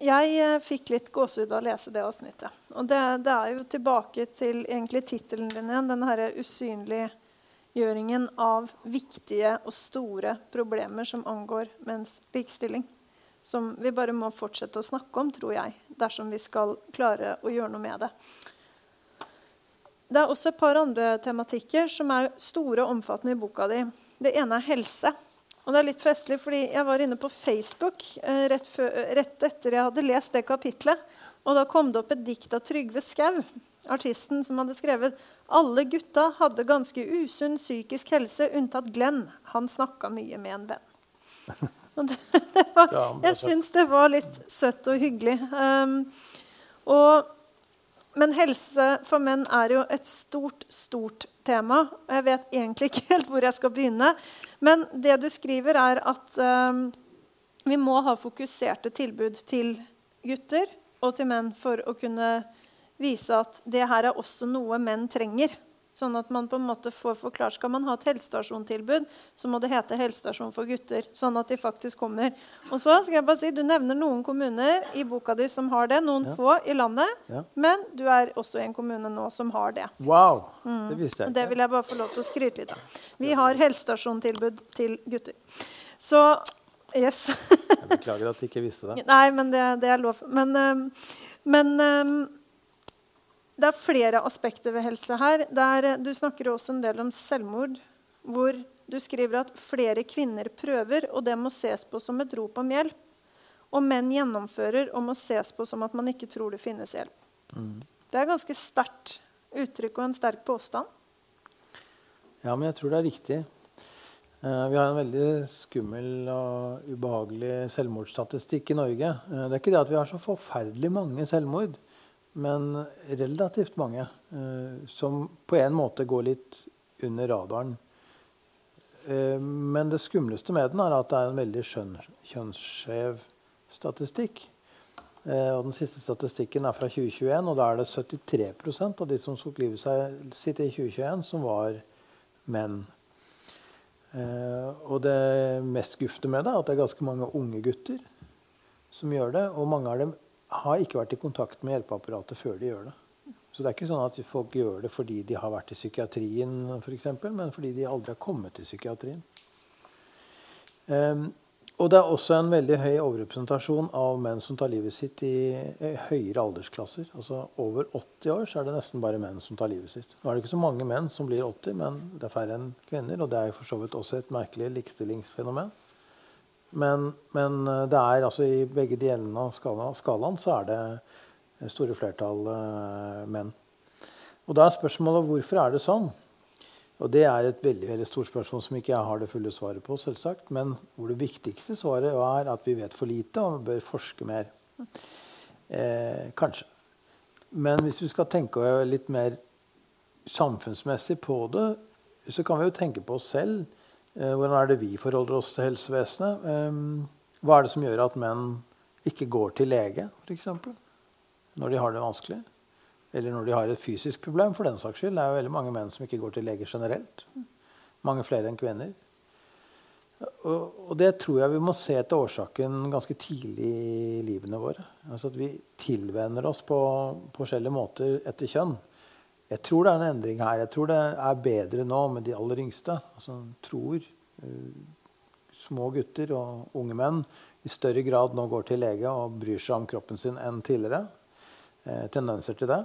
jeg eh, fikk litt gåsehud av å lese det avsnittet. Og det, det er jo tilbake til egentlig tittelen din igjen, den herre usynliggjøringen av viktige og store problemer som angår menns likestilling. som vi bare må fortsette å snakke om, tror jeg, dersom vi skal klare å gjøre noe med det. Det er også et par andre tematikker som er store og omfattende i boka di. Det ene er helse. Og det er litt festlig, fordi Jeg var inne på Facebook eh, rett, før, rett, etter jeg hadde lest det kapitlet. Og da kom det opp et dikt av Trygve Skau, artisten, som hadde skrevet alle gutta hadde ganske usunn psykisk helse, unntatt Glenn. Han snakka mye med en venn. Det, det var, jeg syns det var litt søtt og hyggelig. Um, og men helse for menn er jo et stort, stort tema. og Jeg vet egentlig ikke helt hvor jeg skal begynne. Men det du skriver, er at um, vi må ha fokuserte tilbud til gutter og til menn for å kunne vise at det her er også noe menn trenger. Sånn at man på en måte får forklart Skal man ha et helsestasjontilbud, så må det hete helsestasjon for gutter. Sånn at de faktisk kommer. Og så skal jeg bare si, Du nevner noen kommuner i boka di som har det. Noen ja. få i landet. Ja. Men du er også i en kommune nå som har det. Wow, mm. Det visste jeg ikke. Det vil jeg bare få lov til å skryte litt av. Vi har helsestasjontilbud til gutter. Så yes. jeg beklager at du ikke visste det. Nei, men det, det er lov. Men, men det er flere aspekter ved helse her. Der, eh, du snakker også en del om selvmord. Hvor du skriver at flere kvinner prøver, og det må ses på som et rop om hjelp. Og menn gjennomfører og må ses på som at man ikke tror det finnes hjelp. Mm. Det er ganske sterkt uttrykk og en sterk påstand. Ja, men jeg tror det er riktig. Uh, vi har en veldig skummel og ubehagelig selvmordsstatistikk i Norge. Uh, det er ikke det at vi har så forferdelig mange selvmord men relativt mange eh, som på en måte går litt under radaren. Eh, men det skumleste med den er at det er en veldig kjønnsskjev statistikk. Eh, og den siste statistikken er fra 2021, og da er det 73% av de som tok livet sitt i 2021, som var menn. Og det mest gufte med det er at det er ganske mange unge gutter som gjør det. Og mange av dem har ikke vært i kontakt med hjelpeapparatet før de gjør det. Så det er ikke sånn at folk gjør det fordi de har vært i psykiatrien, for eksempel, men fordi de aldri har kommet til psykiatrien. Um, og det er også en veldig høy overrepresentasjon av menn som tar livet sitt i høyere aldersklasser. Altså Over 80 år så er det nesten bare menn som tar livet sitt. Nå er det ikke så mange menn som blir 80, men det er færre enn kvinner. Og det er for så vidt også et merkelig likestillingsfenomen. Men, men, eh, det er altså i begge delene av skalaen, så er det store flertall uh, menn. Og da er spørsmålet hvorfor er det sånn? Og det er et veldig, veldig stort spørsmål som ikke jeg har det fulle svaret på. selvsagt, Men hvor det viktigste svaret er at vi vet for lite og bør forske mer. Eh, kanskje. Men hvis vi skal tenke litt mer samfunnsmessig på det, så kan vi jo tenke på oss selv. Eh, hvordan er det vi forholder oss til helsevesenet? Hva er det som gjør at menn ikke går til lege, f.eks. Når de har det vanskelig? Eller når de har et fysisk problem, for den saks skyld. Det er jo veldig mange menn som ikke går til lege generelt. Mange flere enn kvinner. Og, det tror jeg vi må se etter årsaken ganske tidlig i livene våre. Altså at vi tilvenner oss på forskjellige måter etter kjønn. Jeg tror det er en endring her. Jeg tror det er bedre nå med de aller yngste. Altså, tror uh, små gutter og unge menn i større grad nå går til lege og bryr seg om kroppen sin enn tidligere. Eh, tendenser til det.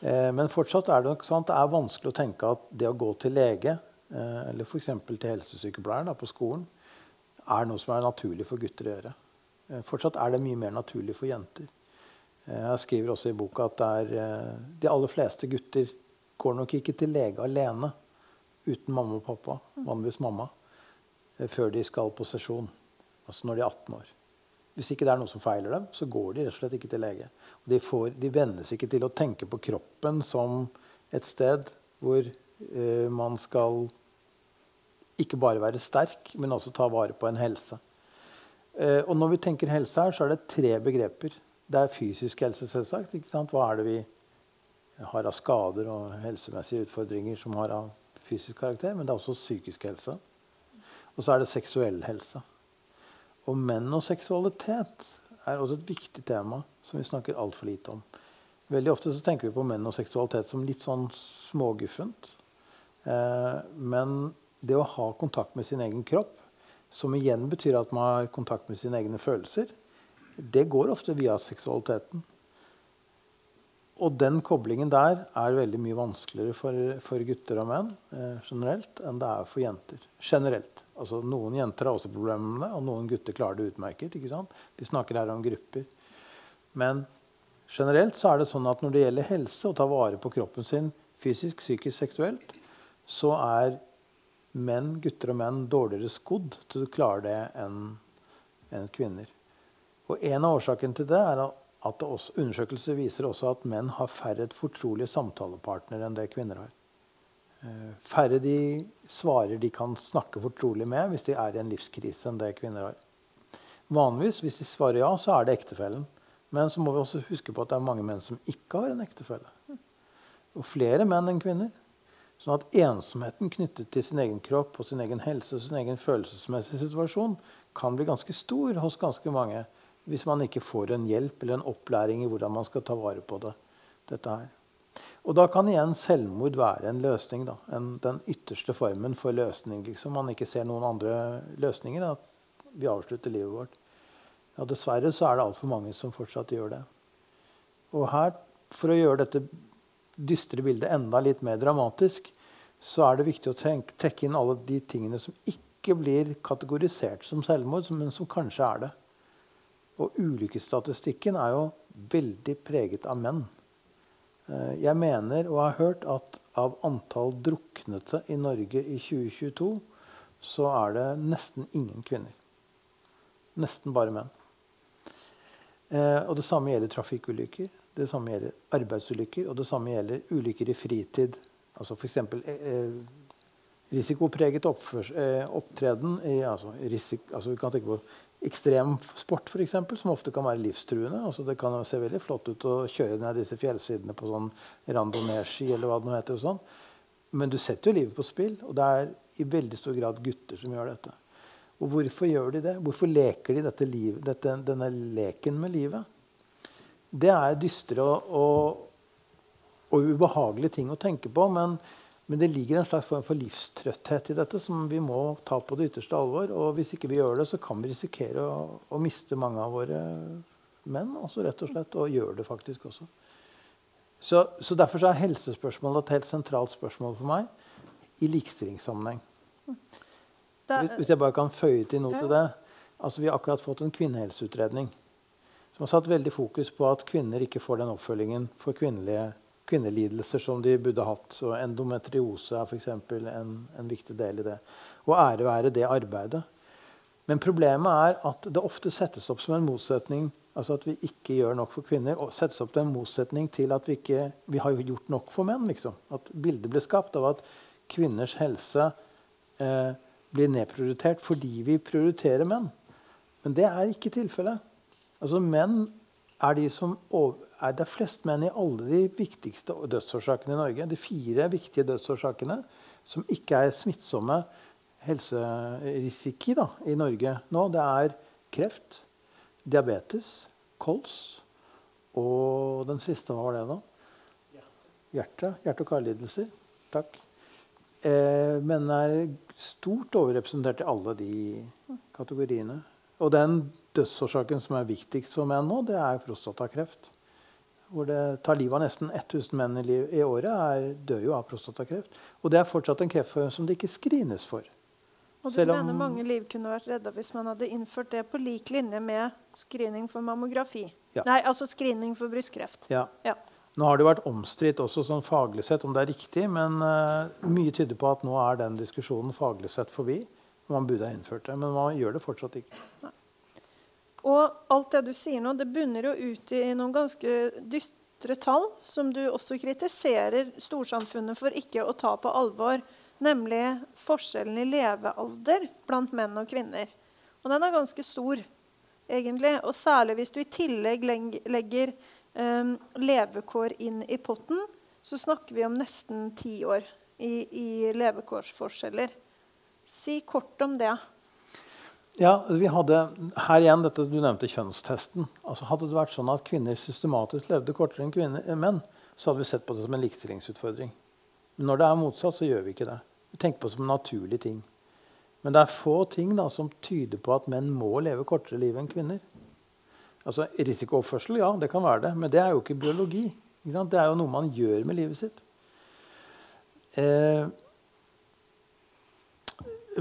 Eh, men fortsatt er det nok sant, det er vanskelig å tenke at det å gå til lege eh, eller f.eks. til helsesykepleieren på skolen er noe som er naturlig for gutter å gjøre. Eh, fortsatt er det mye mer naturlig for jenter. Eh, jeg skriver også i boka at er, eh, de aller fleste gutter går nok ikke til lege alene uten mamma og pappa, vanligvis mamma, eh, før de skal på sesjon. Altså når de er 18 år. Hvis ikke det er noe som feiler dem, så går de rett og slett ikke til lege. De, får, de vennes ikke til å tenke på kroppen som et sted hvor uh, man skal ikke bare være sterk, men også ta vare på en helse. Uh, og når vi tenker helse her, så er det tre begreper det er fysisk helse, selvsagt. Ikke sant? Hva er det vi har av skader og helsemessige utfordringer som har av fysisk karakter? Men det er også psykisk helse. Og så er det seksuell helse. Og menn og seksualitet er også et viktig tema som vi snakker altfor lite om. Veldig ofte så tenker vi på menn og seksualitet som litt sånn småguffent. Eh, men det å ha kontakt med sin egen kropp, som igjen betyr at man har kontakt med sine egne følelser, det går ofte via seksualiteten. Og den koblingen der er veldig mye vanskeligere for, for gutter og menn eh, generelt enn det er for jenter. Generelt. Altså, noen jenter har også problemer med det, og noen gutter klarer det utmerket. ikke sant? Vi snakker her om grupper. Men generelt så er det sånn at når det gjelder helse, å ta vare på kroppen sin fysisk, psykisk, seksuelt, så er menn, gutter og menn dårligere skodd til å klare det enn enn kvinner. Og En av årsakene til det er at det også, undersøkelser viser også at menn har færre fortrolige samtalepartnere enn det kvinner har. Eh, færre de svarer de kan snakke fortrolig med hvis de er i en livskrise, enn det kvinner har. Vanligvis, hvis de svarer ja, så er det ektefellen. Men så må vi også huske på at det er mange menn som ikke har en ektefelle. Og flere menn enn kvinner. Sånn at ensomheten knyttet til sin egen kropp og sin egen helse og sin egen følelsesmessige situasjon kan bli ganske stor hos ganske mange hvis man ikke får en hjelp eller en opplæring i hvordan man skal ta vare på det. dette her. Og da kan igjen selvmord være en løsning. Da. En, den ytterste formen for løsning. Liksom. Man ikke ser noen andre løsninger. At vi avslutter livet vårt. Ja, dessverre så er det altfor mange som fortsatt gjør det. Og her, for å gjøre dette dystre bildet enda litt mer dramatisk, så er det viktig å tenke, trekke inn alle de tingene som ikke blir kategorisert som selvmord, men som kanskje er det. Og ulykkesstatistikken er jo veldig preget av menn. Eh, jeg mener og har hørt at av antall druknete i Norge i 2022, så er det nesten ingen kvinner. Nesten bare menn. Eh, og det samme gjelder trafikkulykker, det samme gjelder arbeidsulykker, og det samme gjelder ulykker i fritid. Altså f.eks. Eh, risikopreget opptreden i, altså, risik, altså, Vi kan tenke på ekstremsport, f.eks., som ofte kan være livstruende. Altså, det kan se veldig flott ut å kjøre ned disse fjellsidene på sånn randonee-ski, eller hva det nå heter. Og sånn. Men du setter jo livet på spill, og det er i veldig stor grad gutter som gjør dette. Og hvorfor gjør de det? Hvorfor leker de dette liv, dette, denne leken med livet? Det er dystre og, og, og ubehagelige ting å tenke på. men men det ligger en slags form for livstrøtthet i dette som vi må ta på det ytterste alvor. Og hvis ikke vi gjør det, så kan vi risikere å, å miste mange av våre menn. Altså rett og slett, Og gjør det faktisk også. Så, så Derfor så er helsespørsmålet et helt sentralt spørsmål for meg i likestillingssammenheng. Hvis, hvis jeg bare kan føye til noe til det. Altså, Vi har akkurat fått en kvinnehelseutredning som har satt veldig fokus på at kvinner ikke får den oppfølgingen for kvinnelige kvinnelidelser som de burde hatt. Så endometriose er f.eks. En, en viktig del i det. Og ære være det arbeidet. Men problemet er at det ofte settes opp som en motsetning altså at vi ikke gjør nok for kvinner. og settes opp til en motsetning til at vi ikke vi har gjort nok for menn. Liksom. At bildet blir skapt av at kvinners helse eh, blir nedprioritert fordi vi prioriterer menn. Men det er ikke tilfellet. Altså, menn er de som over, er det flest menn i alle de viktigste dødsårsakene i Norge. De fire viktige dødsårsakene som ikke er smittsomme helserisiki da, i Norge nå, det er kreft, diabetes, kols og den siste, hva var det, da? Hjerte. Hjerte- og karlidelser. Takk. Eh, men er stort overrepresentert i alle de kategoriene. Og den dødsårsaken som er viktigst for menn nå, det er prostatakreft hvor det tar livet av nesten 1000 menn i, liv, i året, er, dør jo av prostatakreft. Og det er fortsatt en kreftform som det ikke screenes for. Og du mener mange liv kunne vært redda hvis man hadde innført det på lik linje med screening for mammografi? Ja. Nei, altså screening for brystkreft. Ja. ja. Nå har det vært omstridt også sånn faglig sett om det er riktig, men uh, mye tyder på at nå er den diskusjonen faglig sett forbi. Man burde ha innført det, men man gjør det fortsatt ikke. Nei. Og alt det du sier nå, det bunner jo ut i noen ganske dystre tall, som du også kritiserer storsamfunnet for ikke å ta på alvor, nemlig forskjellen i levealder blant menn og kvinner. Og den er ganske stor, egentlig. Og særlig hvis du i tillegg legger um, levekår inn i potten, så snakker vi om nesten ti år i, i levekårsforskjeller. Si kort om det. Ja, vi hadde her igjen dette Du nevnte kjønnstesten. Altså Hadde det vært sånn at kvinner systematisk levde kortere enn kvinner, eh, menn, så hadde vi sett på det som en likestillingsutfordring. Men når det er motsatt, så gjør vi ikke det. Vi tenker på det som en naturlig ting. Men det er få ting da, som tyder på at menn må leve kortere liv enn kvinner. Altså, Risikooppførsel, ja, det kan være det. Men det er jo ikke biologi. Ikke det er jo noe man gjør med livet sitt. Eh,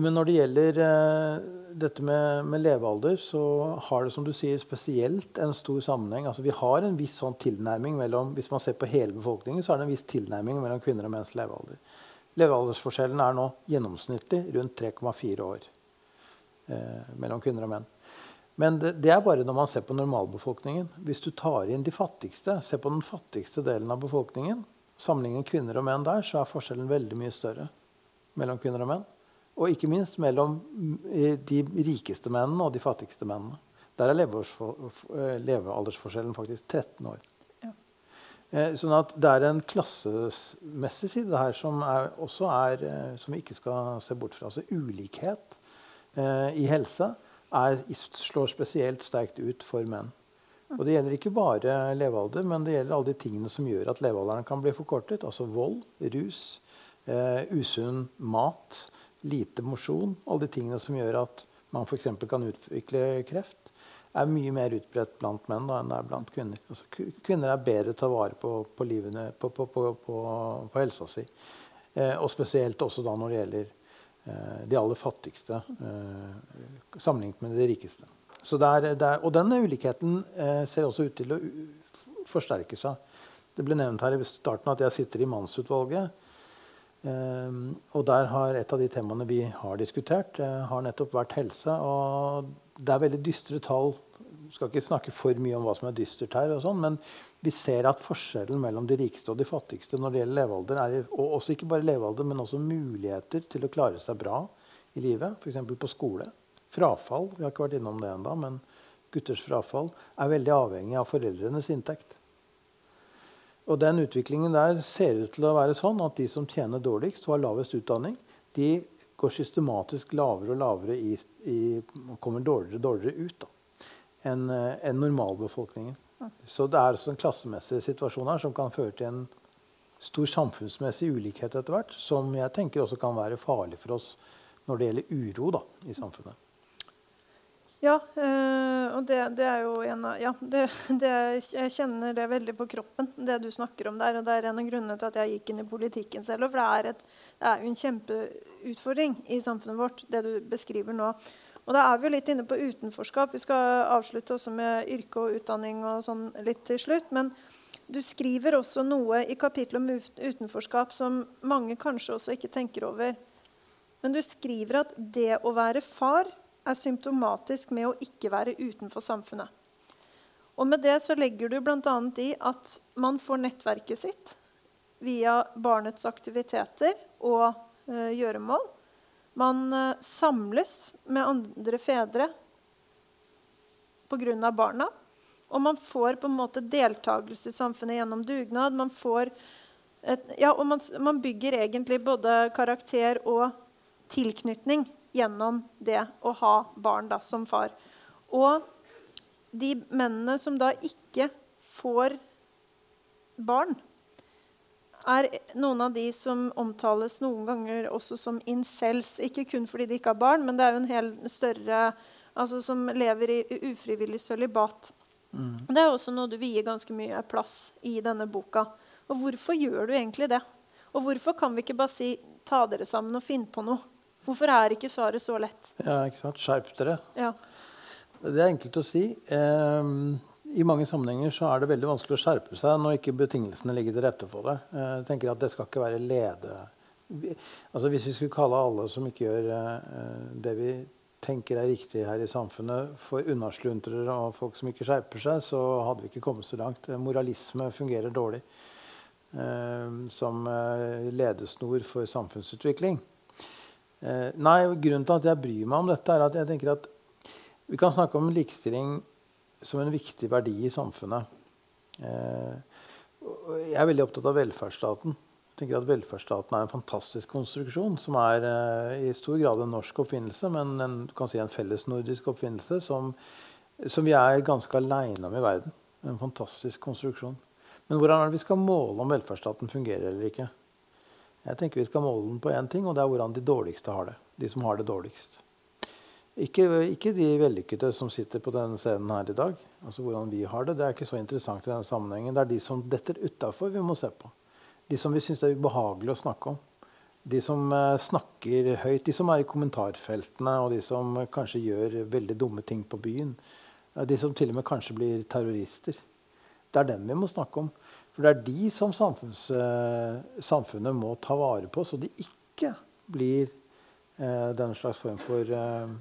men når det gjelder eh, dette med, med, levealder, så har det som du sier, spesielt en stor sammenheng. Altså, vi har en viss sånn tilnærming mellom, Hvis man ser på hele befolkningen, så er det en viss tilnærming mellom kvinner og menns levealder. Levealdersforskjellen er nå gjennomsnittlig rundt 3,4 år eh, mellom kvinner og menn. Men det, det, er bare når man ser på normalbefolkningen. Hvis du tar inn de fattigste, ser på den fattigste delen av befolkningen, sammenligner kvinner og menn der, så er forskjellen veldig mye større mellom kvinner og menn. Og ikke minst mellom mm, de rikeste mennene og de fattigste mennene. Der er eh, levealdersforskjellen faktisk 13 år. Ja. Eh, sånn at det er en klassemessig side her som, er, også er, eh, som vi ikke skal se bort fra. Altså ulikhet eh, i helse er, slår spesielt sterkt ut for menn. Og det gjelder ikke bare levealder, men det gjelder alle de tingene som gjør at levealderen kan bli forkortet. Altså vold, rus, eh, usunn mat, lite mosjon, alle de tingene som gjør at man f.eks. kan utvikle kreft, er mye mer utbredt blant menn da, enn det er blant kvinner. Altså, kvinner er bedre til å ta vare på, på, livene, på, på helsa si. Eh, og spesielt også da når det gjelder eh, de aller fattigste eh, sammenlignet med de rikeste. Der, der, og denne ulikheten eh, ser også ut til å forsterke seg. Det ble nevnt her i starten at jeg sitter i mannsutvalget. Um, og der har et av de temaene vi har diskutert, uh, har nettopp vært helse. Og det er veldig dystre tall. Vi skal ikke snakke for mye om hva som er dystert her, og sånn, men vi ser at forskjellen mellom de rikeste og de fattigste når det gjelder levealder, er, og også ikke bare levealder, men også muligheter til å klare seg bra i livet, f.eks. på skole. Frafall vi har ikke vært innom det enda, men gutters frafall er veldig avhengig av foreldrenes inntekt. Og den utviklingen der ser ut til å være sånn at de som tjener dårligst og har lavest utdanning, de går systematisk lavere og lavere i, i, kommer dårligere og dårligere ut enn en normalbefolkningen. Så det er også en klassemessig situasjon her som kan føre til en stor samfunnsmessig ulikhet etter hvert, som jeg tenker også kan være farlig for oss når det gjelder uro da, i samfunnet. Ja, øh, og det, det, er jo en av ja, det, det, Jeg kjenner det veldig på kroppen, det du snakker om der. Og det er en av grunnene til at jeg gikk inn i politikken selv. For det er, et, det er jo en kjempeutfordring i samfunnet vårt, det du beskriver nå. Og da er vi jo litt inne på utenforskap. Vi skal avslutte også med yrke og utdanning og sånn litt til slutt. Men du skriver også noe i kapittelet om utenforskap som mange kanskje også ikke tenker over. Men du skriver at det å være far er symptomatisk med å ikke være utenfor samfunnet. Og med det så legger du bl.a. i at man får nettverket sitt via barnets aktiviteter og eh, gjøremål. Man eh, samles med andre fedre pga. barna. Og man får på en måte deltakelse i samfunnet gjennom dugnad. Man, et, ja, og man, man bygger egentlig både karakter og tilknytning gjennom det å ha barn da, som far. Og de mennene som da ikke får barn, er noen av de som omtales noen ganger også som incels. Ikke kun fordi de ikke har barn, men det er jo en hel større altså Som lever i ufrivillig sølibat. Mm. Det er også noe du vier ganske mye plass i denne boka. Og hvorfor gjør du egentlig det? Og hvorfor kan vi ikke bare si ta dere sammen og finne på noe? Hvorfor er ikke svaret så lett? Ja, ikke sant? Skjerp dere. Ja. Det er enkelt å si. Eh, I mange sammenhenger så er det veldig vanskelig å skjerpe seg når ikke betingelsene ligger til rette for det. Eh, jeg tenker at Det skal ikke være lede... Altså Hvis vi skulle kalle alle som ikke gjør eh, det vi tenker er riktig her i samfunnet, for unnasluntrere og folk som ikke skjerper seg, så hadde vi ikke kommet så langt. Moralisme fungerer dårlig eh, som eh, ledesnor for samfunnsutvikling. Eh, nei, Grunnen til at jeg bryr meg om dette, er at jeg tenker at vi kan snakke om likestilling som en viktig verdi i samfunnet. Eh, jeg er veldig opptatt av velferdsstaten. Jeg tenker at Velferdsstaten er en fantastisk konstruksjon som er eh, i stor grad en norsk oppfinnelse, men en, du kan si en fellesnordisk oppfinnelse som, som vi er ganske aleine om i verden. En fantastisk konstruksjon. Men hvordan er det vi skal måle om velferdsstaten fungerer eller ikke? Jeg tenker vi skal måle den på én ting, og det er hvordan de dårligste har det. De som har det dårligst. Ikke, ikke de vellykkede som sitter på denne scenen her i dag. Altså hvordan vi har det. Det er ikke så interessant i denne sammenhengen. Det er de som detter utafor vi må se på. De som vi syns er ubehagelig å snakke om. De som eh, snakker høyt, de som er i kommentarfeltene, og de som eh, kanskje gjør veldig dumme ting på byen. De som til og med kanskje blir terrorister. Det er dem vi må snakke om. For det er de som eh, samfunnet må ta vare på, så de ikke blir eh, den slags form for eh,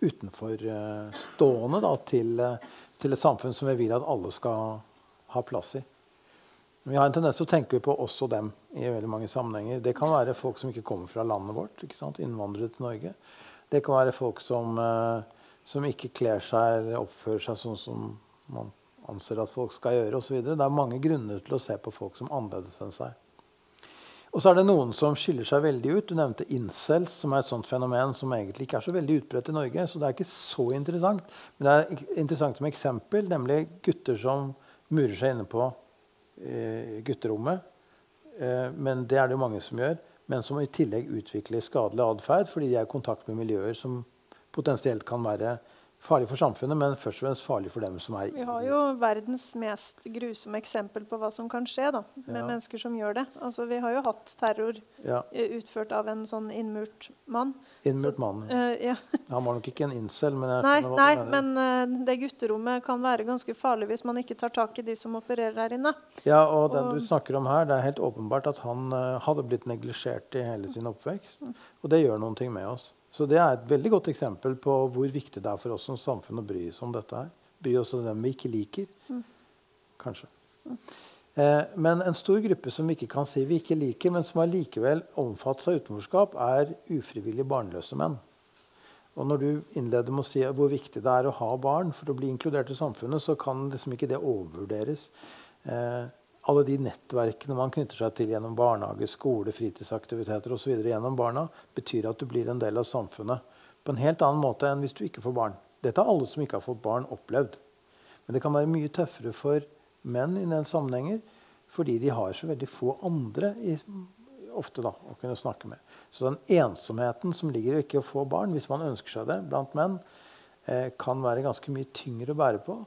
utenforstående da, til, til, et samfunn som vi vil at alle skal ha plass i. Vi har en tendens til å tenke på også dem i veldig mange sammenhenger. Det kan være folk som ikke kommer fra landet vårt, innvandrere til Norge. Det kan være folk som, eh, som ikke kler seg eller oppfører seg sånn som man anser at folk skal gjøre osv. Det er mange grunner til å se på folk som annerledes enn seg. Og så er det noen som skiller seg veldig ut. Du nevnte incels, som er et sånt fenomen som egentlig ikke er så veldig utbredt i Norge. Så det er ikke så interessant. Men det er interessant som eksempel, nemlig gutter som murer seg inne på eh, gutterommet. Eh, men det er det jo mange som gjør. Men som i tillegg utvikler skadelig atferd fordi de er i kontakt med miljøer som potensielt kan være farlig for samfunnet, men først og fremst farlig for dem som er Vi har jo verdens mest grusomme eksempel på hva som kan skje da, med ja. mennesker som gjør det. Altså, vi har jo hatt terror ja. Eh, utført av en sånn innmurt mann. Innmurt mann. Uh, ja. Han var nok ikke en incel, men Nei, nei men uh, det gutterommet kan være ganske farlig hvis man ikke tar tak i de som opererer der inne. Ja, og den og, du snakker om her, det er helt åpenbart at han uh, hadde blitt neglisjert i hele sin oppvekst. Mm. Og det gjør noen ting med oss. Så det er et veldig godt eksempel på hvor viktig det er for oss som samfunn å bry oss om dette her. Bry oss om dem vi ikke liker. Mm. Kanskje. Mm. Eh, men en stor gruppe som vi ikke kan si vi ikke liker, men som allikevel omfattes av utenforskap, er ufrivillig barnløse menn. Og når du innleder med å si hvor viktig det er å ha barn for å bli inkludert i samfunnet, så kan liksom ikke det overvurderes. Eh, alle de nettverkene man knytter seg til gjennom barnehage, skole, fritidsaktiviteter osv. gjennom barna, betyr at du blir en del av samfunnet på en helt annen måte enn hvis du ikke får barn. Dette har alle som ikke har fått barn, opplevd. Men det kan være mye tøffere for menn i den sammenhenger fordi de har så veldig få andre i, ofte da, å kunne snakke med. Så den ensomheten som ligger i ikke å få barn, hvis man ønsker seg det blant menn, eh, kan være ganske mye tyngre å bære på.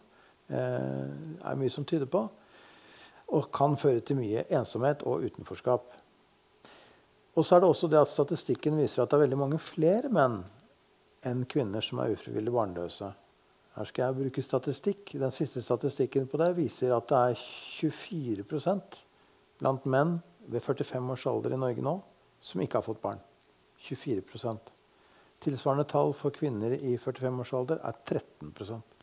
Eh, er mye som tyder på og kan føre til mye ensomhet og utenforskap. Og så er det også det at Statistikken viser at det er veldig mange flere menn enn kvinner som er ufrivillig barnløse. Her skal jeg bruke statistikk. Den siste statistikken på det viser at det er 24% blant menn ved 45 års alder i Norge nå som ikke har fått barn. 24% Tilsvarende tall for kvinner i 45 års alder er 13 og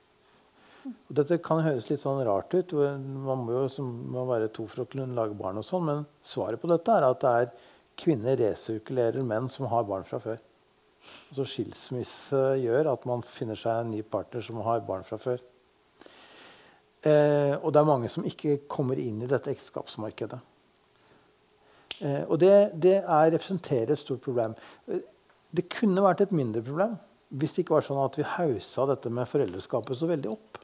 dette kan høres litt sånn rart ut. Man må jo må være to for å kunne lage barn. og sånn, Men svaret på dette er at det er kvinner resirkulerer menn som har barn fra før. Så Skilsmisse gjør at man finner seg en ny partner som har barn fra før. Eh, og det er mange som ikke kommer inn i dette ekteskapsmarkedet. Eh, og det, det er, representerer et stort problem. Eh, det kunne vært et mindre problem hvis det ikke var sånn at vi haussa dette med foreldreskapet så veldig opp.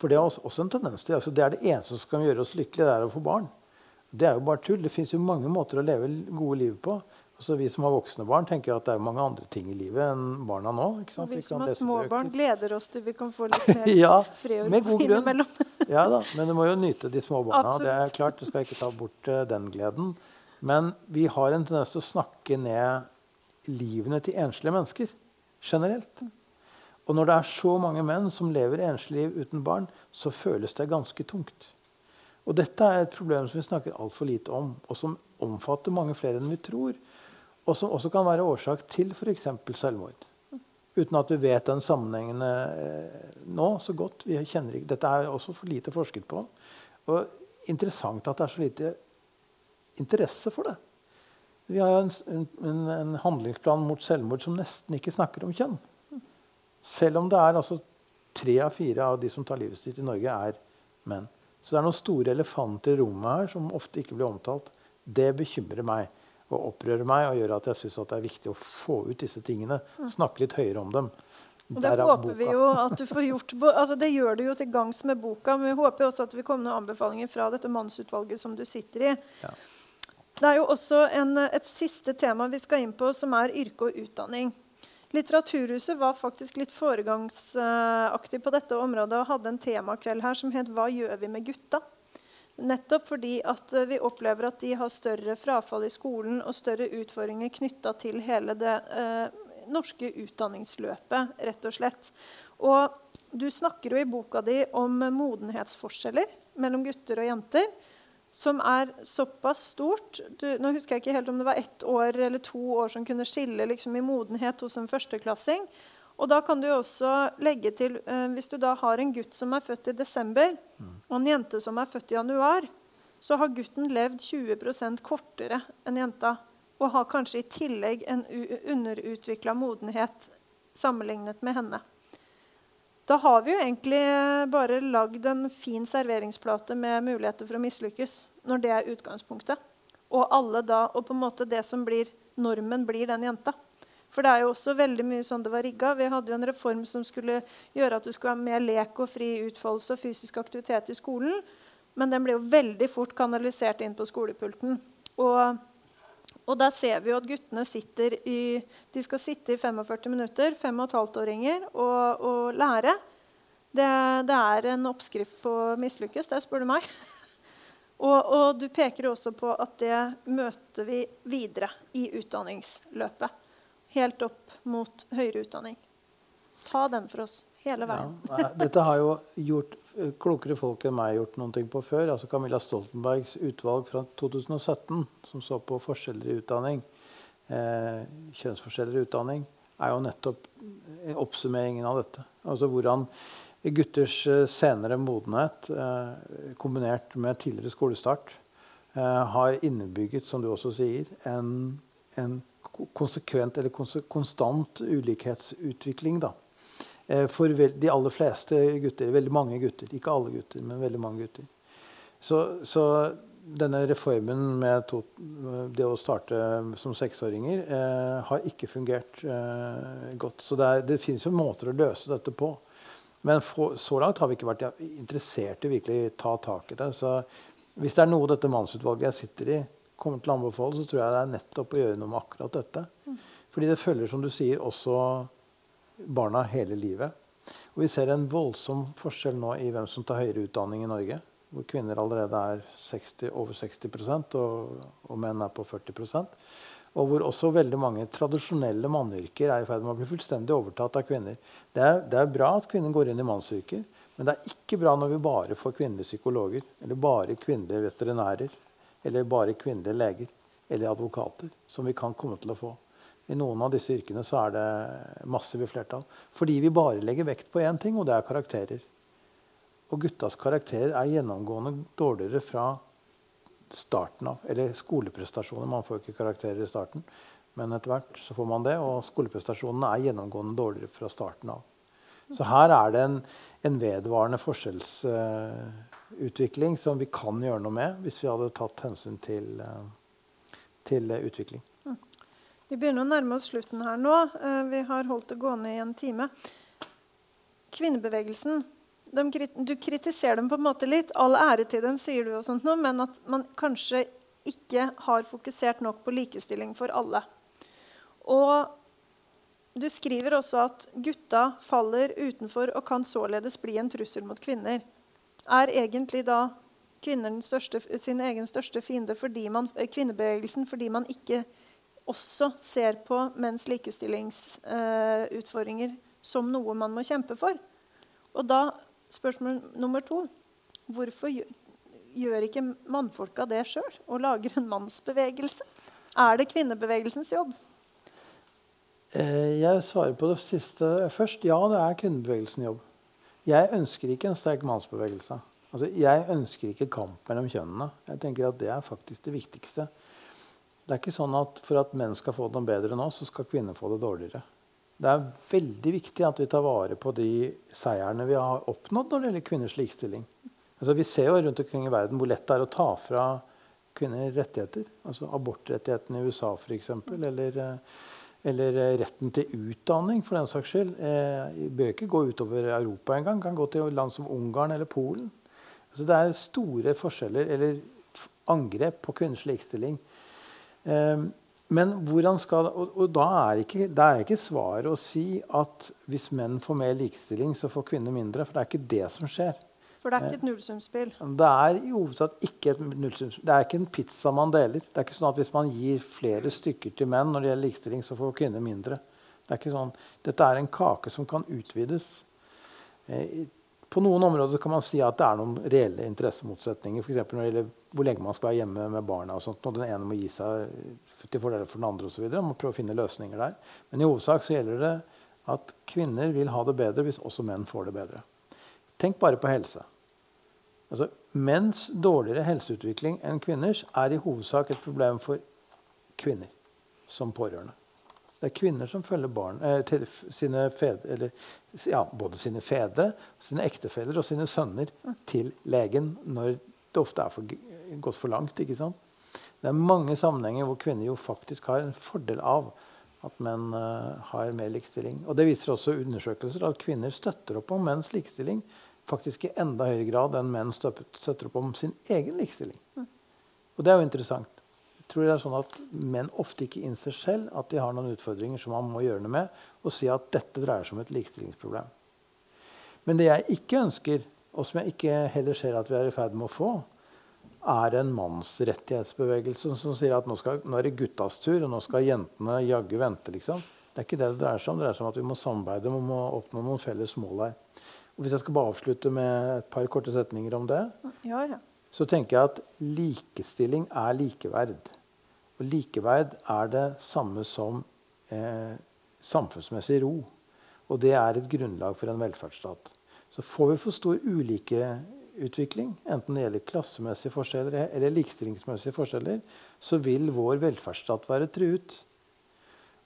For det er også en tendens til, altså det er det eneste som kan gjøre oss lykkelige, det er å få barn. Det er jo bare tull. Det fins mange måter å leve gode liv på. Altså Vi som har voksne barn, tenker at det er mange andre ting i livet enn barna nå. Og vi som har små barn, gleder oss til vi kan få litt mer ja, fred og ro innimellom. ja da, Men du må jo nyte de små barna. Absolutt. Det er klart, Du skal ikke ta bort uh, den gleden. Men vi har en tendens til å snakke ned livene til enslige mennesker generelt. Og når det er så mange menn som lever enslig uten barn, så føles det ganske tungt. Og dette er et problem som vi snakker altfor lite om, og som omfatter mange flere enn vi tror. Og som også kan være årsak til f.eks. selvmord. Uten at vi vet den sammenhengen eh, nå så godt. Vi kjenner ikke, Dette er også for lite forsket på. Og interessant at det er så lite interesse for det. Vi har en, en, en handlingsplan mot selvmord som nesten ikke snakker om kjønn. Selv om det er altså tre av fire av de som tar livet sitt i Norge, er menn. Så det er noen store elefanter i rommet her som ofte ikke blir omtalt. Det bekymrer meg og opprører meg og gjør at jeg syns det er viktig å få ut disse tingene. Snakke litt høyere om dem. Og det håper vi jo at du får gjort. Altså det gjør du jo til gangs med boka, men vi håper også at det vil komme noen anbefalinger fra dette mannsutvalget som du sitter i. Ja. Det er jo også en, et siste tema vi skal inn på, som er yrke og utdanning. Litteraturhuset var faktisk litt foregangsaktig på dette området og hadde en temakveld her som het 'Hva gjør vi med gutta?' Nettopp fordi at vi opplever at de har større frafall i skolen og større utfordringer knytta til hele det eh, norske utdanningsløpet, rett og slett. Og du snakker jo i boka di om modenhetsforskjeller mellom gutter og jenter som er såpass stort du, Nå husker jeg ikke helt om det var ett år eller to år som kunne skille liksom, i modenhet hos en førsteklassing. Og da kan du også legge til eh, Hvis du da har en gutt som er født i desember, og en jente som er født i januar, så har gutten levd 20% kortere enn jenta. Og har kanskje i tillegg en underutvikla modenhet sammenlignet med henne. Da har vi jo egentlig bare lagd en fin serveringsplate med muligheter for å mislykkes. Når det er utgangspunktet. Og, alle da, og på en måte det som blir normen, blir den jenta. For det er jo også veldig mye sånn det var rigga. Vi hadde jo en reform som skulle gjøre at du skulle ha mer lek og fri utfoldelse og fysisk aktivitet i skolen. Men den ble jo veldig fort kanalisert inn på skolepulten. Og og der ser vi jo at guttene sitter i, de skal sitte i 45 minutter, 5 15-åringer, og, og, lære. Det, det, er en oppskrift på mislykkes, det spør du meg. og, og, du peker også på at det møter vi videre i utdanningsløpet. Helt opp mot høyere utdanning. Ta den for oss hele veien. Ja, dette har jo gjort eh, klokere folk enn meg gjort noen ting på før. altså Camilla Stoltenbergs utvalg fra 2017, som så på forskjeller i utdanning, eh, kjønnsforskjeller i utdanning, er jo nettopp eh, oppsummeringen av dette. Altså hvordan gutters eh, senere modenhet eh, kombinert med tidligere skolestart eh, har innebygget, som du også sier, en, en konsekvent eller konstant ulikhetsutvikling. da for de aller fleste gutter. Veldig mange gutter. Ikke alle gutter, men veldig mange gutter. Så, så denne reformen med to, det å starte som seksåringer eh, har ikke fungert eh, godt. Så det, er, det fins jo måter å løse dette på. Men for, så langt har vi ikke vært interessert i virkelig ta tak i det. Så hvis det er noe dette mannsutvalget jeg sitter i, kommer til å anbefale, så tror jeg det er nettopp å gjøre noe med akkurat dette. Mm. Fordi det følger, som du sier, også barna hele livet. Og vi ser en voldsom forskjell nå i hvem som tar høyere utdanning i Norge. Hvor kvinner allerede er 60, over 60 og, og menn er på 40% og hvor også veldig mange tradisjonelle manneyrker er i ferd med å bli fullstendig overtatt av kvinner. Det er, det er, bra at kvinner går inn i mannsyrker, men det er ikke bra når vi bare får kvinnelige psykologer, eller bare kvinnelige veterinærer, eller bare kvinnelige leger eller advokater, som vi kan komme til å få. I noen av disse yrkene så er det massive flertall. Fordi vi bare legger vekt på én ting, og det er karakterer. Og guttas karakterer er gjennomgående dårligere fra starten av. Eller skoleprestasjoner. Man får ikke karakterer i starten, men etter hvert så får man det. Og skoleprestasjonene er gjennomgående dårligere fra starten av. Så her er det en, en vedvarende forskjellsutvikling uh, som vi kan gjøre noe med hvis vi hadde tatt hensyn til, uh, til uh, utvikling. Vi begynner å nærme oss slutten her nå. Eh, vi har holdt det gående i en time. Kvinnebevegelsen de, Du kritiserer dem på en måte litt. All ære til dem, sier du, og sånt nå, men at man kanskje ikke har fokusert nok på likestilling for alle. Og du skriver også at gutta faller utenfor og kan således bli en trussel mot kvinner. Er egentlig da kvinner sin egen største fiende fordi man, kvinnebevegelsen fordi man ikke også ser på menns likestillingsutfordringer uh, som noe man må kjempe for. Og da spørsmål nummer to Hvorfor gjør ikke mannfolka det sjøl og lager en mannsbevegelse? Er det kvinnebevegelsens jobb? Eh, jeg svarer på det siste først. Ja, det er kvinnebevegelsens jobb. Jeg ønsker ikke en sterk mannsbevegelse. Altså, jeg ønsker ikke kamp mellom kjønnene. Jeg tenker at Det er faktisk det viktigste. Det er ikke sånn at for at menn skal få det bedre nå, så skal kvinner få det dårligere. Det er veldig viktig at vi tar vare på de seierne vi har oppnådd når det gjelder kvinners likestilling. Altså, vi ser jo rundt omkring i verden hvor lett det er å ta fra kvinner rettigheter. Altså abortrettighetene i USA f.eks. Eller, eller retten til utdanning, for den saks skyld. Eh, bør ikke gå utover Europa engang. Kan gå til land som Ungarn eller Polen. Altså, det er store forskjeller eller angrep på kvinners likestilling Eh, men hvordan skal, og, og da er ikke, det er ikke svaret å si at hvis menn får mer likestilling, så får kvinner mindre. For det er ikke det som skjer. For det er ikke et nullsumspill. Det er i hovedsak ikke et nullsumspill. Det er ikke en pizza man deler. Det er ikke sånn at Hvis man gir flere stykker til menn når det gjelder likestilling, så får kvinner mindre. Det er ikke sånn. Dette er en kake som kan utvides. På noen områder kan man si at det er noen reelle interessemotsetninger. For når det gjelder hvor lenge man skal være hjemme med barna. og sånt, og Den ene må gi seg til fordel for den andre osv. Man må prøve å finne løsninger der. Men i hovedsak så gjelder det at kvinner vil ha det bedre hvis også menn får det bedre. Tenk bare på helse. Altså, menns dårligere helseutvikling enn kvinners er i hovedsak et problem for kvinner som pårørende. Det er kvinner som følger barn, eh, sine fedre, eller, ja, både sine fedre, sine ektefeller og sine sønner til legen når det ofte er for, gått for langt. ikke sant? Det er mange sammenhenger hvor kvinner jo faktisk har en fordel av at menn eh, har mer likestilling. Og Det viser også undersøkelser at kvinner støtter opp om menns likestilling faktisk i enda høyere grad enn menn støtter opp om sin egen likestilling. Og det er jo interessant tror det er sånn at menn ofte ikke innser selv at de har noen utfordringer som man må gjøre noe med, og si at dette dreier seg om et likestillingsproblem. Men det jeg ikke ønsker, og som jeg ikke heller ser at vi er i ferd med å få, er en mannsrettighetsbevegelse som sier at nå, skal, nå er det guttas tur, og nå skal jentene jaggu vente. liksom. Det er ikke det det dreier seg om. Det dreier seg om at vi må samarbeide om å oppnå noen felles mål her. Og hvis jeg skal bare avslutte med et par korte setninger om det, ja, ja. så tenker jeg at likestilling er likeverd. Og likeverd er det samme som eh, samfunnsmessig ro. Og det er et grunnlag for en velferdsstat. Så får vi for stor ulikeutvikling, enten det gjelder klassemessige forskjeller eller likestillingsmessige forskjeller, så vil vår velferdsstat være truet.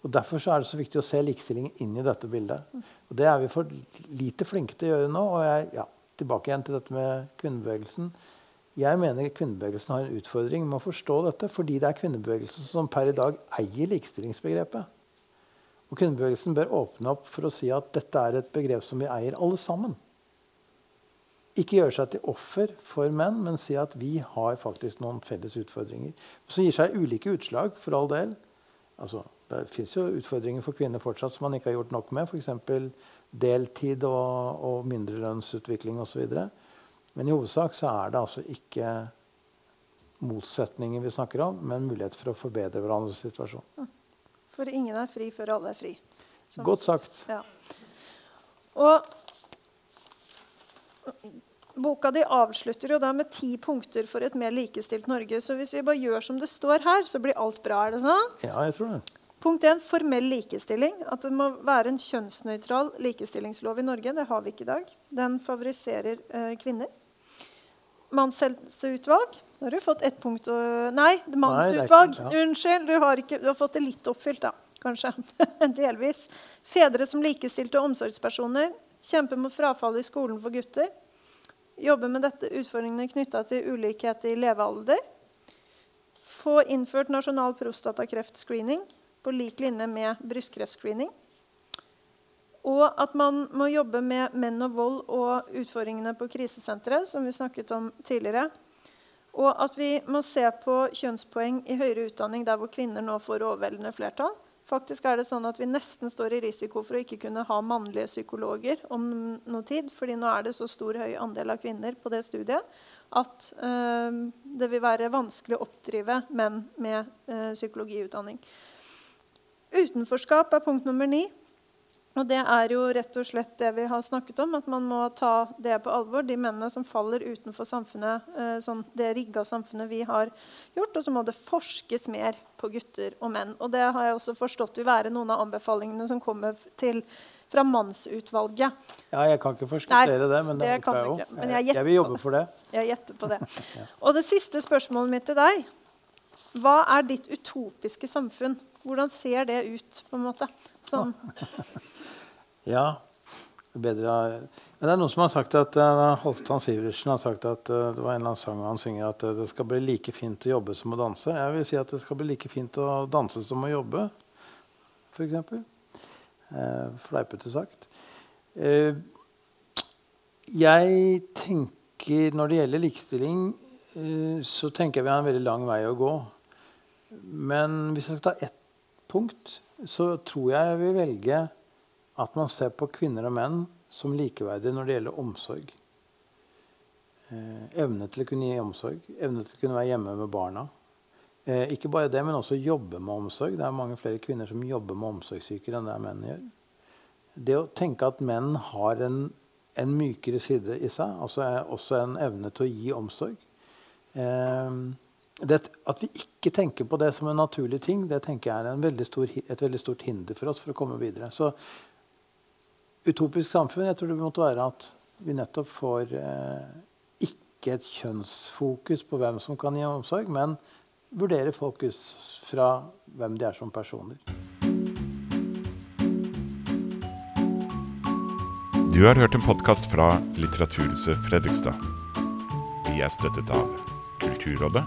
Og Derfor er det så viktig å se likestillingen inn i dette bildet. Og Det er vi for lite flinke til å gjøre nå. og jeg, ja, Tilbake igjen til dette med kvinnebevegelsen. Jeg mener kvinnebevegelsen har en utfordring med å forstå dette, fordi det er kvinnebevegelsen som per i dag eier likestillingsbegrepet. Og Kvinnebevegelsen bør åpne opp for å si at dette er et begrep som vi eier alle sammen. Ikke gjøre seg til offer for menn, men si at vi har faktisk noen felles utfordringer. Som gir seg ulike utslag, for all del. Altså, det fins jo utfordringer for kvinner fortsatt som man ikke har gjort nok med. F.eks. deltid og, og mindrelønnsutvikling osv. Men i hovedsak så er det altså ikke motsetninger vi snakker om, men mulighet for å forbedre hverandres situasjon. For ingen er fri før alle er fri. Som Godt sagt. Ja. Og Boka di avslutter jo da med ti punkter for et mer likestilt Norge. Så hvis vi bare gjør som det står her, så blir alt bra. er det sånn? Ja, jeg tror det. Punkt 1, formell likestilling. At det må være en kjønnsnøytral likestillingslov i Norge. Det har vi ikke i dag. Den favoriserer eh, kvinner mannshelseutvalg. Nå har du fått ett punkt Nei, mannsutvalg. Ja. Unnskyld, du har, ikke, du har, fått det litt oppfylt, da. Kanskje. Delvis. Fedre som likestilte omsorgspersoner. Kjempe mot frafall i skolen for gutter. Jobbe med dette utfordringene knytta til ulikhet i levealder. Få innført nasjonal prostatakreftsscreening på lik linje med brystkreftscreening. Og at man må jobbe med menn og vold og utfordringene på krisesenteret, som vi snakket om tidligere. Og at vi må se på kjønnspoeng i høyere utdanning der hvor kvinner nå får overveldende flertall. Faktisk er det sånn at Vi nesten står i risiko for å ikke kunne ha mannlige psykologer om noe tid. fordi nå er det så stor høy andel av kvinner på det studiet at øh, det vil være vanskelig å oppdrive menn med øh, psykologiutdanning. Utenforskap er punkt nummer ni. Og det er jo rett og slett det vi har snakket om, at man må ta det på alvor. De mennene som faller utenfor samfunnet, eh, sånn det rigga samfunnet vi har gjort. Og så må det forskes mer på gutter og menn. Og det har jeg også forstått vil være noen av anbefalingene som kommer til, fra mannsutvalget. Ja, jeg kan ikke forskuttere det, men det, det kan jeg, ikke. Men jeg, jeg, vil jobbe for det. Jeg gjetter på det. ja. Og det siste spørsmålet mitt til deg Hva er ditt utopiske samfunn? Hvordan ser det ut? på en måte? Sånn. Ja. Bedre, men det er noen som har sagt at uh, Halvdan Sivertsen har sagt at uh, det var en eller annen sang han synger at uh, det skal bli like fint å jobbe som å danse. Jeg vil si at det skal bli like fint å danse som å jobbe, f.eks. Eh, fleipete sagt. Eh, jeg tenker Når det gjelder likestilling, så tenker jeg vi har en veldig lang vei å gå. Men hvis jeg skal ta ett punkt, så tror jeg jeg vil velge at man ser på kvinner og menn som likeverdige når det gjelder omsorg. Eh, evne til å kunne gi omsorg, evne til å kunne være hjemme med barna. Eh, ikke bare det, men også jobbe med omsorg. Det er mange flere kvinner som jobber med omsorgssyker enn det menn gjør. Det å tenke at menn har en, en mykere side i seg, altså også en evne til å gi omsorg eh, det, At vi ikke tenker på det som en naturlig ting, det tenker jeg er veldig stor, et veldig stort hinder for oss for å komme videre. Så utopisk samfunn jeg tror det måtte være at vi nettopp får eh, ikke et kjønnsfokus på hvem som kan gi omsorg, men vurdere folk ut fra hvem de er som personer. Du har hørt en podkast fra Litteraturhuset Fredrikstad. Vi er støttet av Kulturrådet,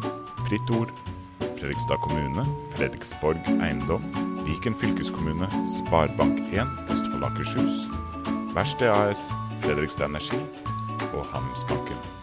Fritt Ord, Fredrikstad kommune, Fredriksborg eiendom, Viken fylkeskommune, Sparebank1 Østfold Akershus, Verksted AS, Fredrikstad Energi og Handelsbanken.